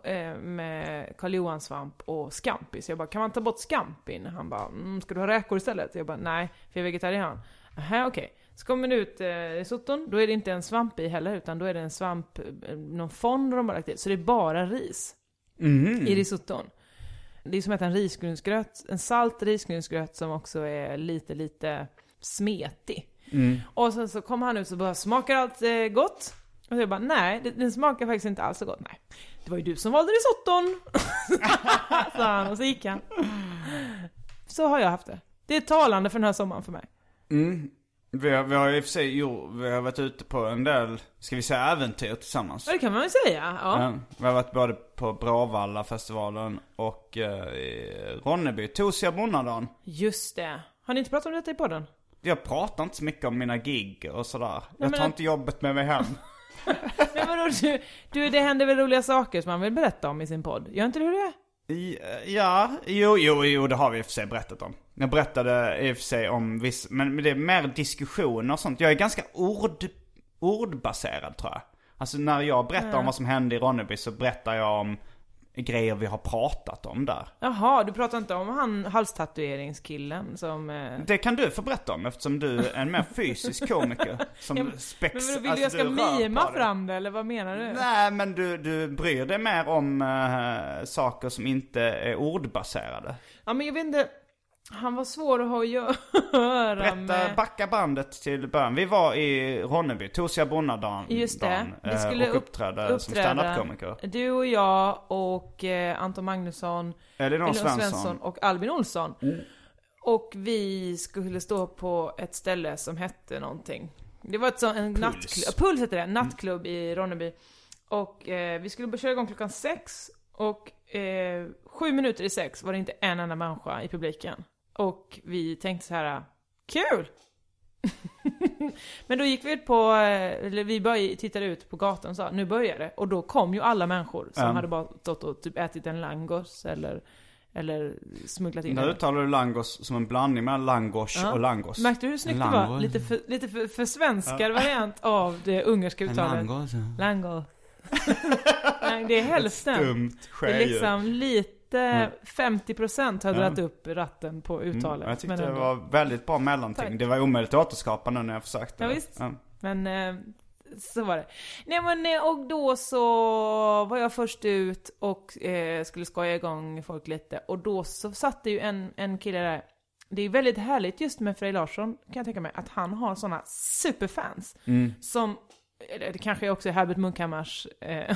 B: eh, med Karl Johan-svamp och scampi. Så jag bara, kan man ta bort scampin? Han bara, mm, ska du ha räkor istället? Jag bara, nej, för jag är vegetarian. Aha, okej. Så kommer det ut eh, risotton, då är det inte en svamp i heller, utan då är det en svamp, eh, någon fond de bara lagt till. Så det är bara ris i risotton. Det är som att äta en risgrynsgröt, en salt risgrynsgröt som också är lite, lite smetig. Och sen så kom han ut och bara, smakar allt eh, gott? Och jag bara, nej, den smakar faktiskt inte alls så gott. Nej, det var ju du som valde risotton! sa han och så gick han. Så har jag haft det. Det är talande för den här sommaren för mig.
A: Vi har, vi har i och för sig, jo, vi har varit ute på en del, ska vi säga äventyr tillsammans.
B: Ja, det kan man väl säga. Ja.
A: Ja, vi har varit både på Bråvalla festivalen och eh, i Ronneby, Tosia Bonnadagen.
B: Just det. Har ni inte pratat om detta i podden?
A: Jag pratar inte så mycket om mina gig och sådär. jag
B: men
A: tar
B: att-
A: inte jobbet med mig hem.
B: Men vadå, du, du, det händer väl roliga saker som man vill berätta om i sin podd? Gör inte du det?
A: Eh, ja, jo, jo, jo, det har vi i och för sig berättat om. Jag berättade i och för sig om viss, men det är mer diskussioner och sånt. Jag är ganska ord, ordbaserad tror jag. Alltså när jag berättar om vad som hände i Ronneby så berättar jag om grejer vi har pratat om där.
B: Jaha, du pratar inte om han halstatueringskillen som... Eh...
A: Det kan du få berätta om eftersom du är en mer fysisk komiker. Som
B: Ja, men-
A: spex,
B: Men vill
A: alltså,
B: du jag ska
A: du
B: mima fram det eller vad menar du?
A: Nej men du, du bryr dig mer om eh, saker som inte är ordbaserade.
B: Ja men jag vet inte, han var svår att ha att göra
A: Berätta,
B: med.
A: backa bandet till början. Vi var i Ronneby, Tosia Bonnadagen.
B: Just det, vi
A: eh,
B: skulle
A: och
B: upp-
A: uppträda, som standup-komiker.
B: Du och jag och eh, Anton Magnusson,
A: Elinor
B: Elinor
A: Svensson.
B: och Albin Olsson. Och vi skulle stå på ett ställe som hette någonting. Det var ett sån, en nattklubb, Puls heter det, nattklubb i Ronneby. Och eh, vi skulle köra igång klockan sex. Och eh, sju minuter i sex var det inte en enda människa i publiken. Och vi tänkte så här, kul! Men då gick vi ut på, eh, eller vi bara tittade ut på gatan och sa, nu börjar det. Och då kom ju alla människor som
A: Mm.
B: hade bara stått och typ ätit en langos eller, eller smugglat in
A: Nu uttalar du langos som en blandning mellan langos
B: Ja.
A: och langos.
B: Märkte du hur snyggt det var?
A: Langos.
B: Lite för, lite för, för svenskad variant av det ungerska uttalet.
A: Langos.
B: Lango. Nej, det är hälften.
A: Dumt
B: Det är liksom lite,
A: Mm.
B: 50% har
A: Ja.
B: dragit upp ratten på uttalet.
A: Mm, jag tyckte det var väldigt bra mellanting.
B: Tack.
A: Det var omöjligt att återskapa nu när jag försökte.
B: Ja, visst.
A: Ja.
B: Men eh, så var det. Nej men eh, och då så var jag först ut och eh, skulle skoja igång folk lite. Och då så satt det ju en, en kille där. Det är väldigt härligt just med Frej Larsson kan jag tänka mig. Att han har sådana superfans.
A: Mm.
B: Som, det kanske också är Herbert Munkhammars eh,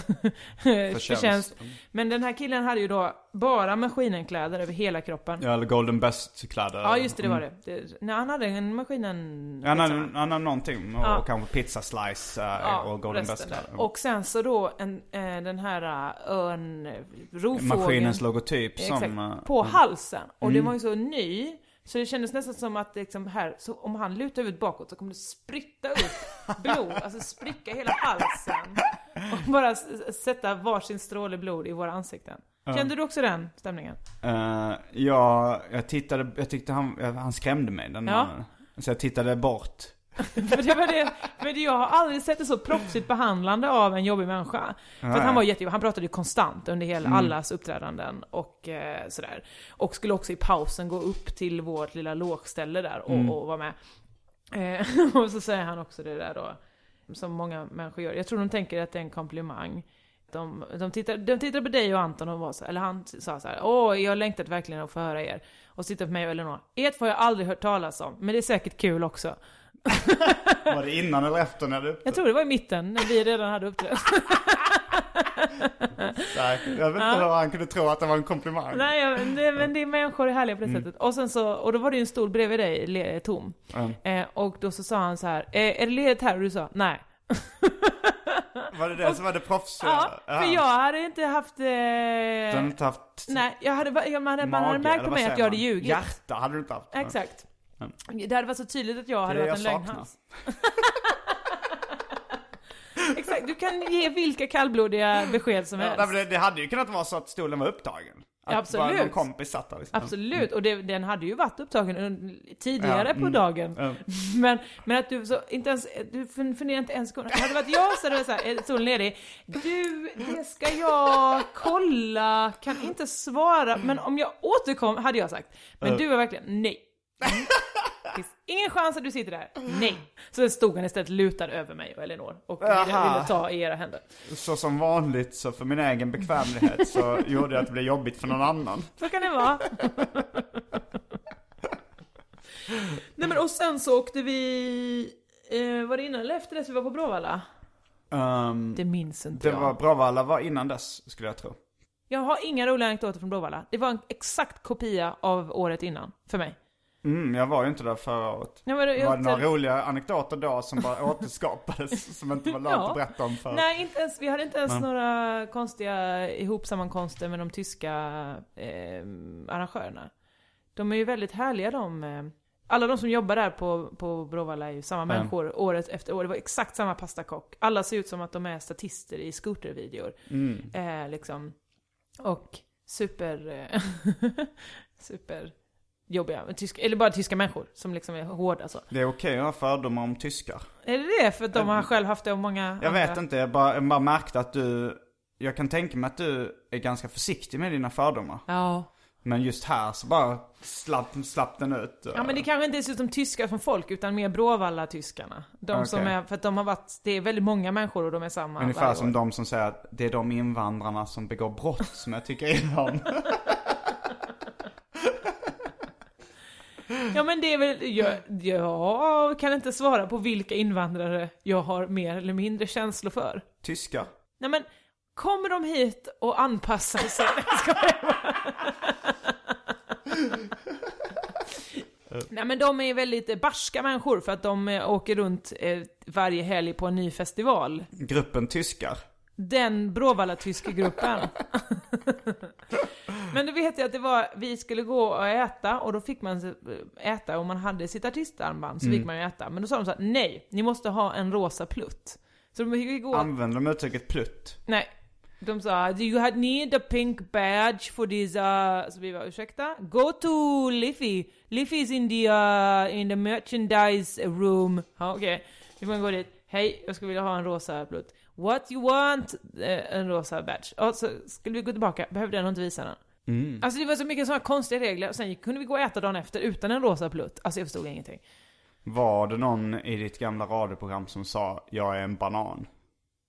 B: förtjänst. Men den här killen hade ju då bara maskinenkläder över hela kroppen.
A: Ja, eller Golden Best-kläder.
B: Ja, just det, det var
A: Mm.
B: det. det nej, han hade en maskinen...
A: Han hade, han hade någonting. Och
B: Ja.
A: kanske pizza slice eh,
B: Ja,
A: och Golden Best-kläder.
B: Och sen så då en, eh, den här eh, örn... Rovfågeln.
A: Maskinens logotyp som...
B: Exakt,
A: eh,
B: på
A: mm.
B: halsen. Och det
A: Mm.
B: var ju så ny. Så det kändes nästan som att liksom här, så om han lutar huvudet bakåt så kommer det sprytta upp blod, alltså spricka hela halsen. Och bara sätta varsin stråle blod i våra ansikten. Kände du också den stämningen?
A: Eh, ja, jag tittade, jag tyckte han, han skrämde mig den
B: Ja.
A: mannen. Så jag tittade bort.
B: För det var det, det, jag har aldrig sett det så proffsigt behandlande av en jobbig människa. För att
A: Nej.
B: han var jättejobbig, han pratade ju konstant under hela
A: Mm.
B: allas uppträdanden och eh, sådär. Och skulle också i pausen gå upp till vårt lilla lågställe där och,
A: Mm.
B: och vara med. Eh, och så säger han också det där då, som många människor gör. Jag tror de tänker att det är en komplimang. De, de, tittar, de tittar på dig och Anton och var så, eller han sa så här: Åh, jag har längtat verkligen att få höra er. Och så på mig och Elinor. Ert får jag aldrig hört talas om, men det är säkert kul också.
A: Var det innan eller efter när du
B: Jag tror det var i mitten, när vi redan hade uppträtt.
A: Nej, jag vet inte
B: Ja.
A: hur han kunde tro att det var en komplimang.
B: Nej, ja, men det, men det är människor är härliga på det
A: Mm.
B: sättet. Och sen så, och då var det ju en stol bredvid dig, le, tom.
A: Mm.
B: Eh, och då så sa han så här, eh, är det ledigt här? Och du sa, nej.
A: Var det det som var det proffsiga?
B: Ja, för jag hade inte haft... Eh,
A: Du hade inte haft
B: Nej, jag hade, jag, man hade, man hade märkt på mig att jag hade ljugit.
A: Hjärta hade du inte haft.
B: Exakt.
A: Mm.
B: Det hade varit så tydligt att jag hade
A: Det
B: varit en
A: jag saknar.
B: lögnhals. Exakt, du kan ge vilka kallblodiga besked som
A: Ja,
B: helst.
A: men det, det hade ju kunnat vara så att stolen var upptagen. Att
B: Ja, absolut.
A: Bara någon kompis satt där. Liksom.
B: Absolut, och det, den hade ju varit upptagen tidigare
A: Ja,
B: på
A: mm.
B: dagen.
A: Ja.
B: Men, men att du så, inte ens, du fun- funderar inte en sekund. Hade det varit jag så hade det varit såhär, är solen ledig? Du, det ska jag kolla, kan inte svara. Men om jag återkom, hade jag sagt. Men
A: Ja.
B: du var verkligen, nej. Mm. Finns ingen chans att du sitter där. Nej. Så stod han istället lutad över mig och Elinor och
A: Aha.
B: ville ta i era händer.
A: Så som vanligt så för min egen bekvämlighet så gjorde jag att det blev jobbigt för någon annan.
B: Så kan det vara. Nej men och sen så åkte vi, eh, var det innan eller efter dess vi var på Bråvalla?
A: Um,
B: Det minns inte
A: det
B: jag.
A: var Bråvalla var innan dess skulle jag tro.
B: Jag har inga roliga anekdoter från Bråvalla. Det var en exakt kopia av året innan, för mig.
A: Mm, jag var ju inte där förra året.
B: Ja, men jag-
A: var det några roliga anekdoter då som bara återskapades som inte var lönt
B: Ja.
A: att berätta om för?
B: Nej, inte ens, vi hade inte ens
A: Men-
B: några konstiga ihopsammankomster med de tyska eh, arrangörerna. De är ju väldigt härliga de. Eh, alla de som jobbar där på, på Bråvalla är ju samma
A: Mm.
B: människor året efter år. Det var exakt samma pastakock. Alla ser ut som att de är statister i skotervideor.
A: Mm.
B: Eh, liksom. Och super... Eh, super jobbiga, tyska, eller bara tyska människor som liksom är hårda så.
A: Det är okej att ha fördomar om tyskar.
B: Är det det? För att de har själv haft det om många
A: Jag
B: andra?
A: vet inte, jag bara, jag bara märkte att du... Jag kan tänka mig att du är ganska försiktig med dina fördomar.
B: Ja.
A: Men just här så bara slapp, slapp den ut.
B: Ja men det kanske inte är så som tyskar som folk utan mer Bråvalla-tyskarna. De
A: Okej.
B: som är, för att de har varit, det är väldigt många människor och de är samma
A: Ungefär som de som säger att det är de invandrarna som begår brott som jag tycker illa om.
B: Ja men det är väl, jag, jag kan inte svara på vilka invandrare jag har mer eller mindre känslor för.
A: Tyskar.
B: Nej men, kommer de hit och anpassar sig? Ska jag Nej men de är väldigt barska människor för att de eh, åker runt eh, varje helg på en ny festival.
A: Gruppen tyskar.
B: Den Bråvalla-tyska gruppen. Men då vet jag att det var, vi skulle gå och äta och då fick man äta om man hade sitt artistarmband så
A: Mm.
B: fick man ju äta. Men då sa de så här: nej, ni måste ha en rosa plutt. Så de fick gå,
A: Använder de uttrycket plutt?
B: nej. De sa, do you had need a pink badge for this, uh... Så vi var, ursäkta? Go to Liffy. Liffy is in the, uh, in the merchandise room. Ja, okej. Vi får gå dit. Hej, jag skulle vilja ha en rosa plutt. What you want? Eh, en rosa badge. Och så skulle vi gå tillbaka, behövde jag nog inte visa den.
A: Mm.
B: Alltså det var så mycket sådana konstiga regler, och sen kunde vi gå och äta dagen efter utan en rosa plutt. Alltså jag förstod ingenting.
A: Var det någon i ditt gamla radioprogram som sa 'Jag är en banan'?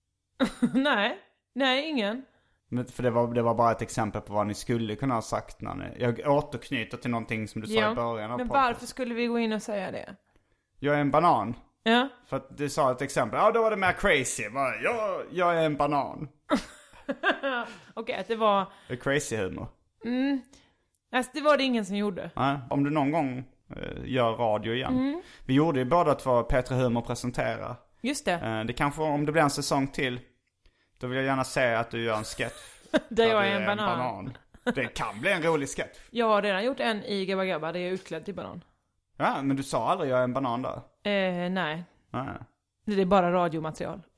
B: nej, nej ingen.
A: Men, för det var, det var bara ett exempel på vad ni skulle kunna ha sagt när ni... Jag återknyter till någonting som du sa i början av
B: men
A: podden.
B: varför skulle vi gå in och säga det?
A: Jag är en banan.
B: Ja,
A: För att du sa ett exempel. Ja, då var det mer crazy. Jag, jag är en banan.
B: okej att det var,
A: Det är crazy humor.
B: Alltså det var det ingen som gjorde.
A: Ja, om du någon gång eh, gör radio igen.
B: Mm.
A: Vi gjorde ju båda två Petra Humor presentera.
B: Just det,
A: Eh, det kanske, om det blir en säsong till, då vill jag gärna se att du gör en sketch.
B: där jag är en banan.
A: Det kan bli en rolig sketch.
B: Jag har redan gjort en i Gabba Gabba där jag är utklädd till banan.
A: Ja, men du sa aldrig jag är en banan där.
B: Eh, nej.
A: Nej.
B: Det är bara radiomaterial.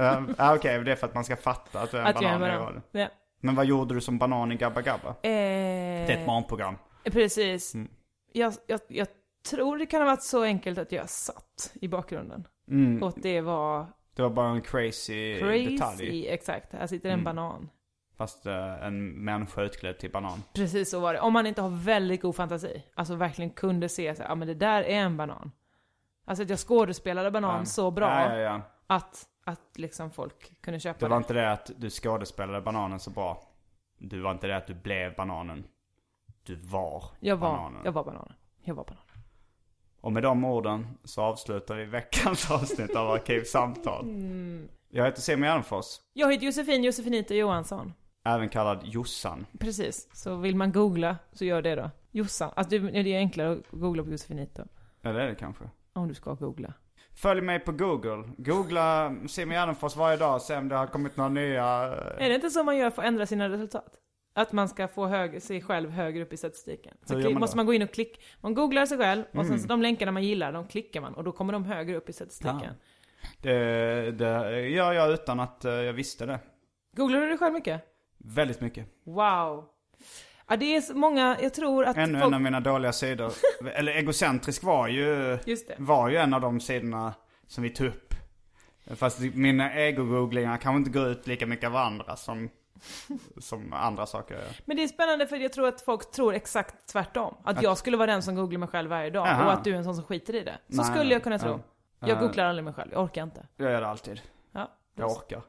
A: Uh, ah, Okej, det är för att man ska fatta att du är en
B: Att
A: banan.
B: jag är en banan. Ja.
A: Men vad gjorde du som banan i Gabba Gabba?
B: Eh,
A: Det är ett barnprogram.
B: Precis.
A: Mm.
B: Jag, jag, jag tror det kan ha varit så enkelt att jag satt i bakgrunden.
A: Mm.
B: Och att det var
A: Det var bara en crazy,
B: crazy.
A: detalj.
B: Exakt, här sitter en
A: Mm.
B: banan.
A: Fast eh, en människa utklädd till banan.
B: Precis så var det. Om man inte har väldigt god fantasi. Alltså verkligen kunde se så ja men det där är en banan. Alltså att jag skådespelade banan så bra
A: Ja, ja, ja.
B: Att, att liksom folk kunde köpa
A: Det
B: det.
A: var inte det att du skådespelade bananen så bra. Det var inte det att du blev bananen. Du var
B: jag var,
A: bananen.
B: jag var bananen. Jag var bananen.
A: Och med de orden så avslutar vi veckans avsnitt av Arkivsamtal.
B: Mm.
A: Jag heter Simon Gärdenfors,
B: Jag heter Josefin Josefinito Johansson.
A: även kallad Jossan.
B: Precis. Så vill man googla så gör det då. Jossan. Alltså det är enklare att googla på Josefinito.
A: Ja, det är det kanske.
B: Om du ska googla.
A: Följ mig på Google. Googla Simon Gärdenfors varje dag, se om det har kommit några nya...
B: Är det inte så man gör för att ändra sina resultat? Att man ska få hög, sig själv högre upp i statistiken. Så
A: man
B: måste
A: då?
B: man gå in och klicka. Man googlar sig själv och sen
A: Mm.
B: så de länkarna man gillar, de klickar man och då kommer de högre upp i statistiken.
A: Det, det gör jag utan att eh, jag visste det.
B: Googlar du dig själv mycket?
A: Väldigt mycket.
B: Wow. Ja, det är så många, jag tror att
A: Ännu
B: folk...
A: en av mina dåliga sidor. Eller egocentrisk var ju, var ju en av de sidorna som vi tog upp. Fast mina ego-googlingar kanske inte går ut lika mycket av andra som, som andra saker gör.
B: Men det är spännande för jag tror att folk tror exakt tvärtom. Att jag skulle vara den som googlar mig själv varje dag
A: Aha.
B: och att du är en sån som skiter i det. Så
A: Nej,
B: skulle jag kunna tro.
A: ja.
B: Jag googlar aldrig mig själv, jag orkar inte.
A: Jag gör det alltid.
B: Ja.
A: Jag orkar.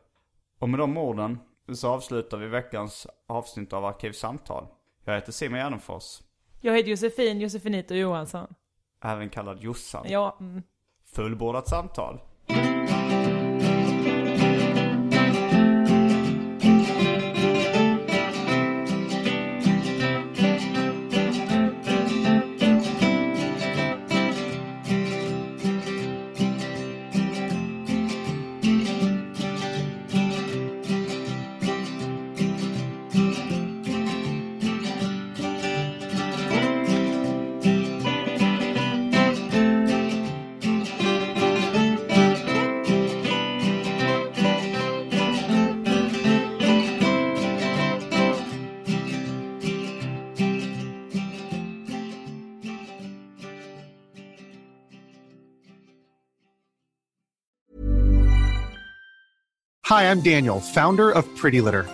A: Och med de orden så avslutar vi veckans avsnitt av Arkivsamtal. Jag heter Simon Gärdenfors,
B: Jag heter Josefin Josefinito Johansson.
A: även kallad Jossan.
B: Ja, mm.
A: Fullbordat samtal.
C: I'm Daniel, founder of Pretty Litter.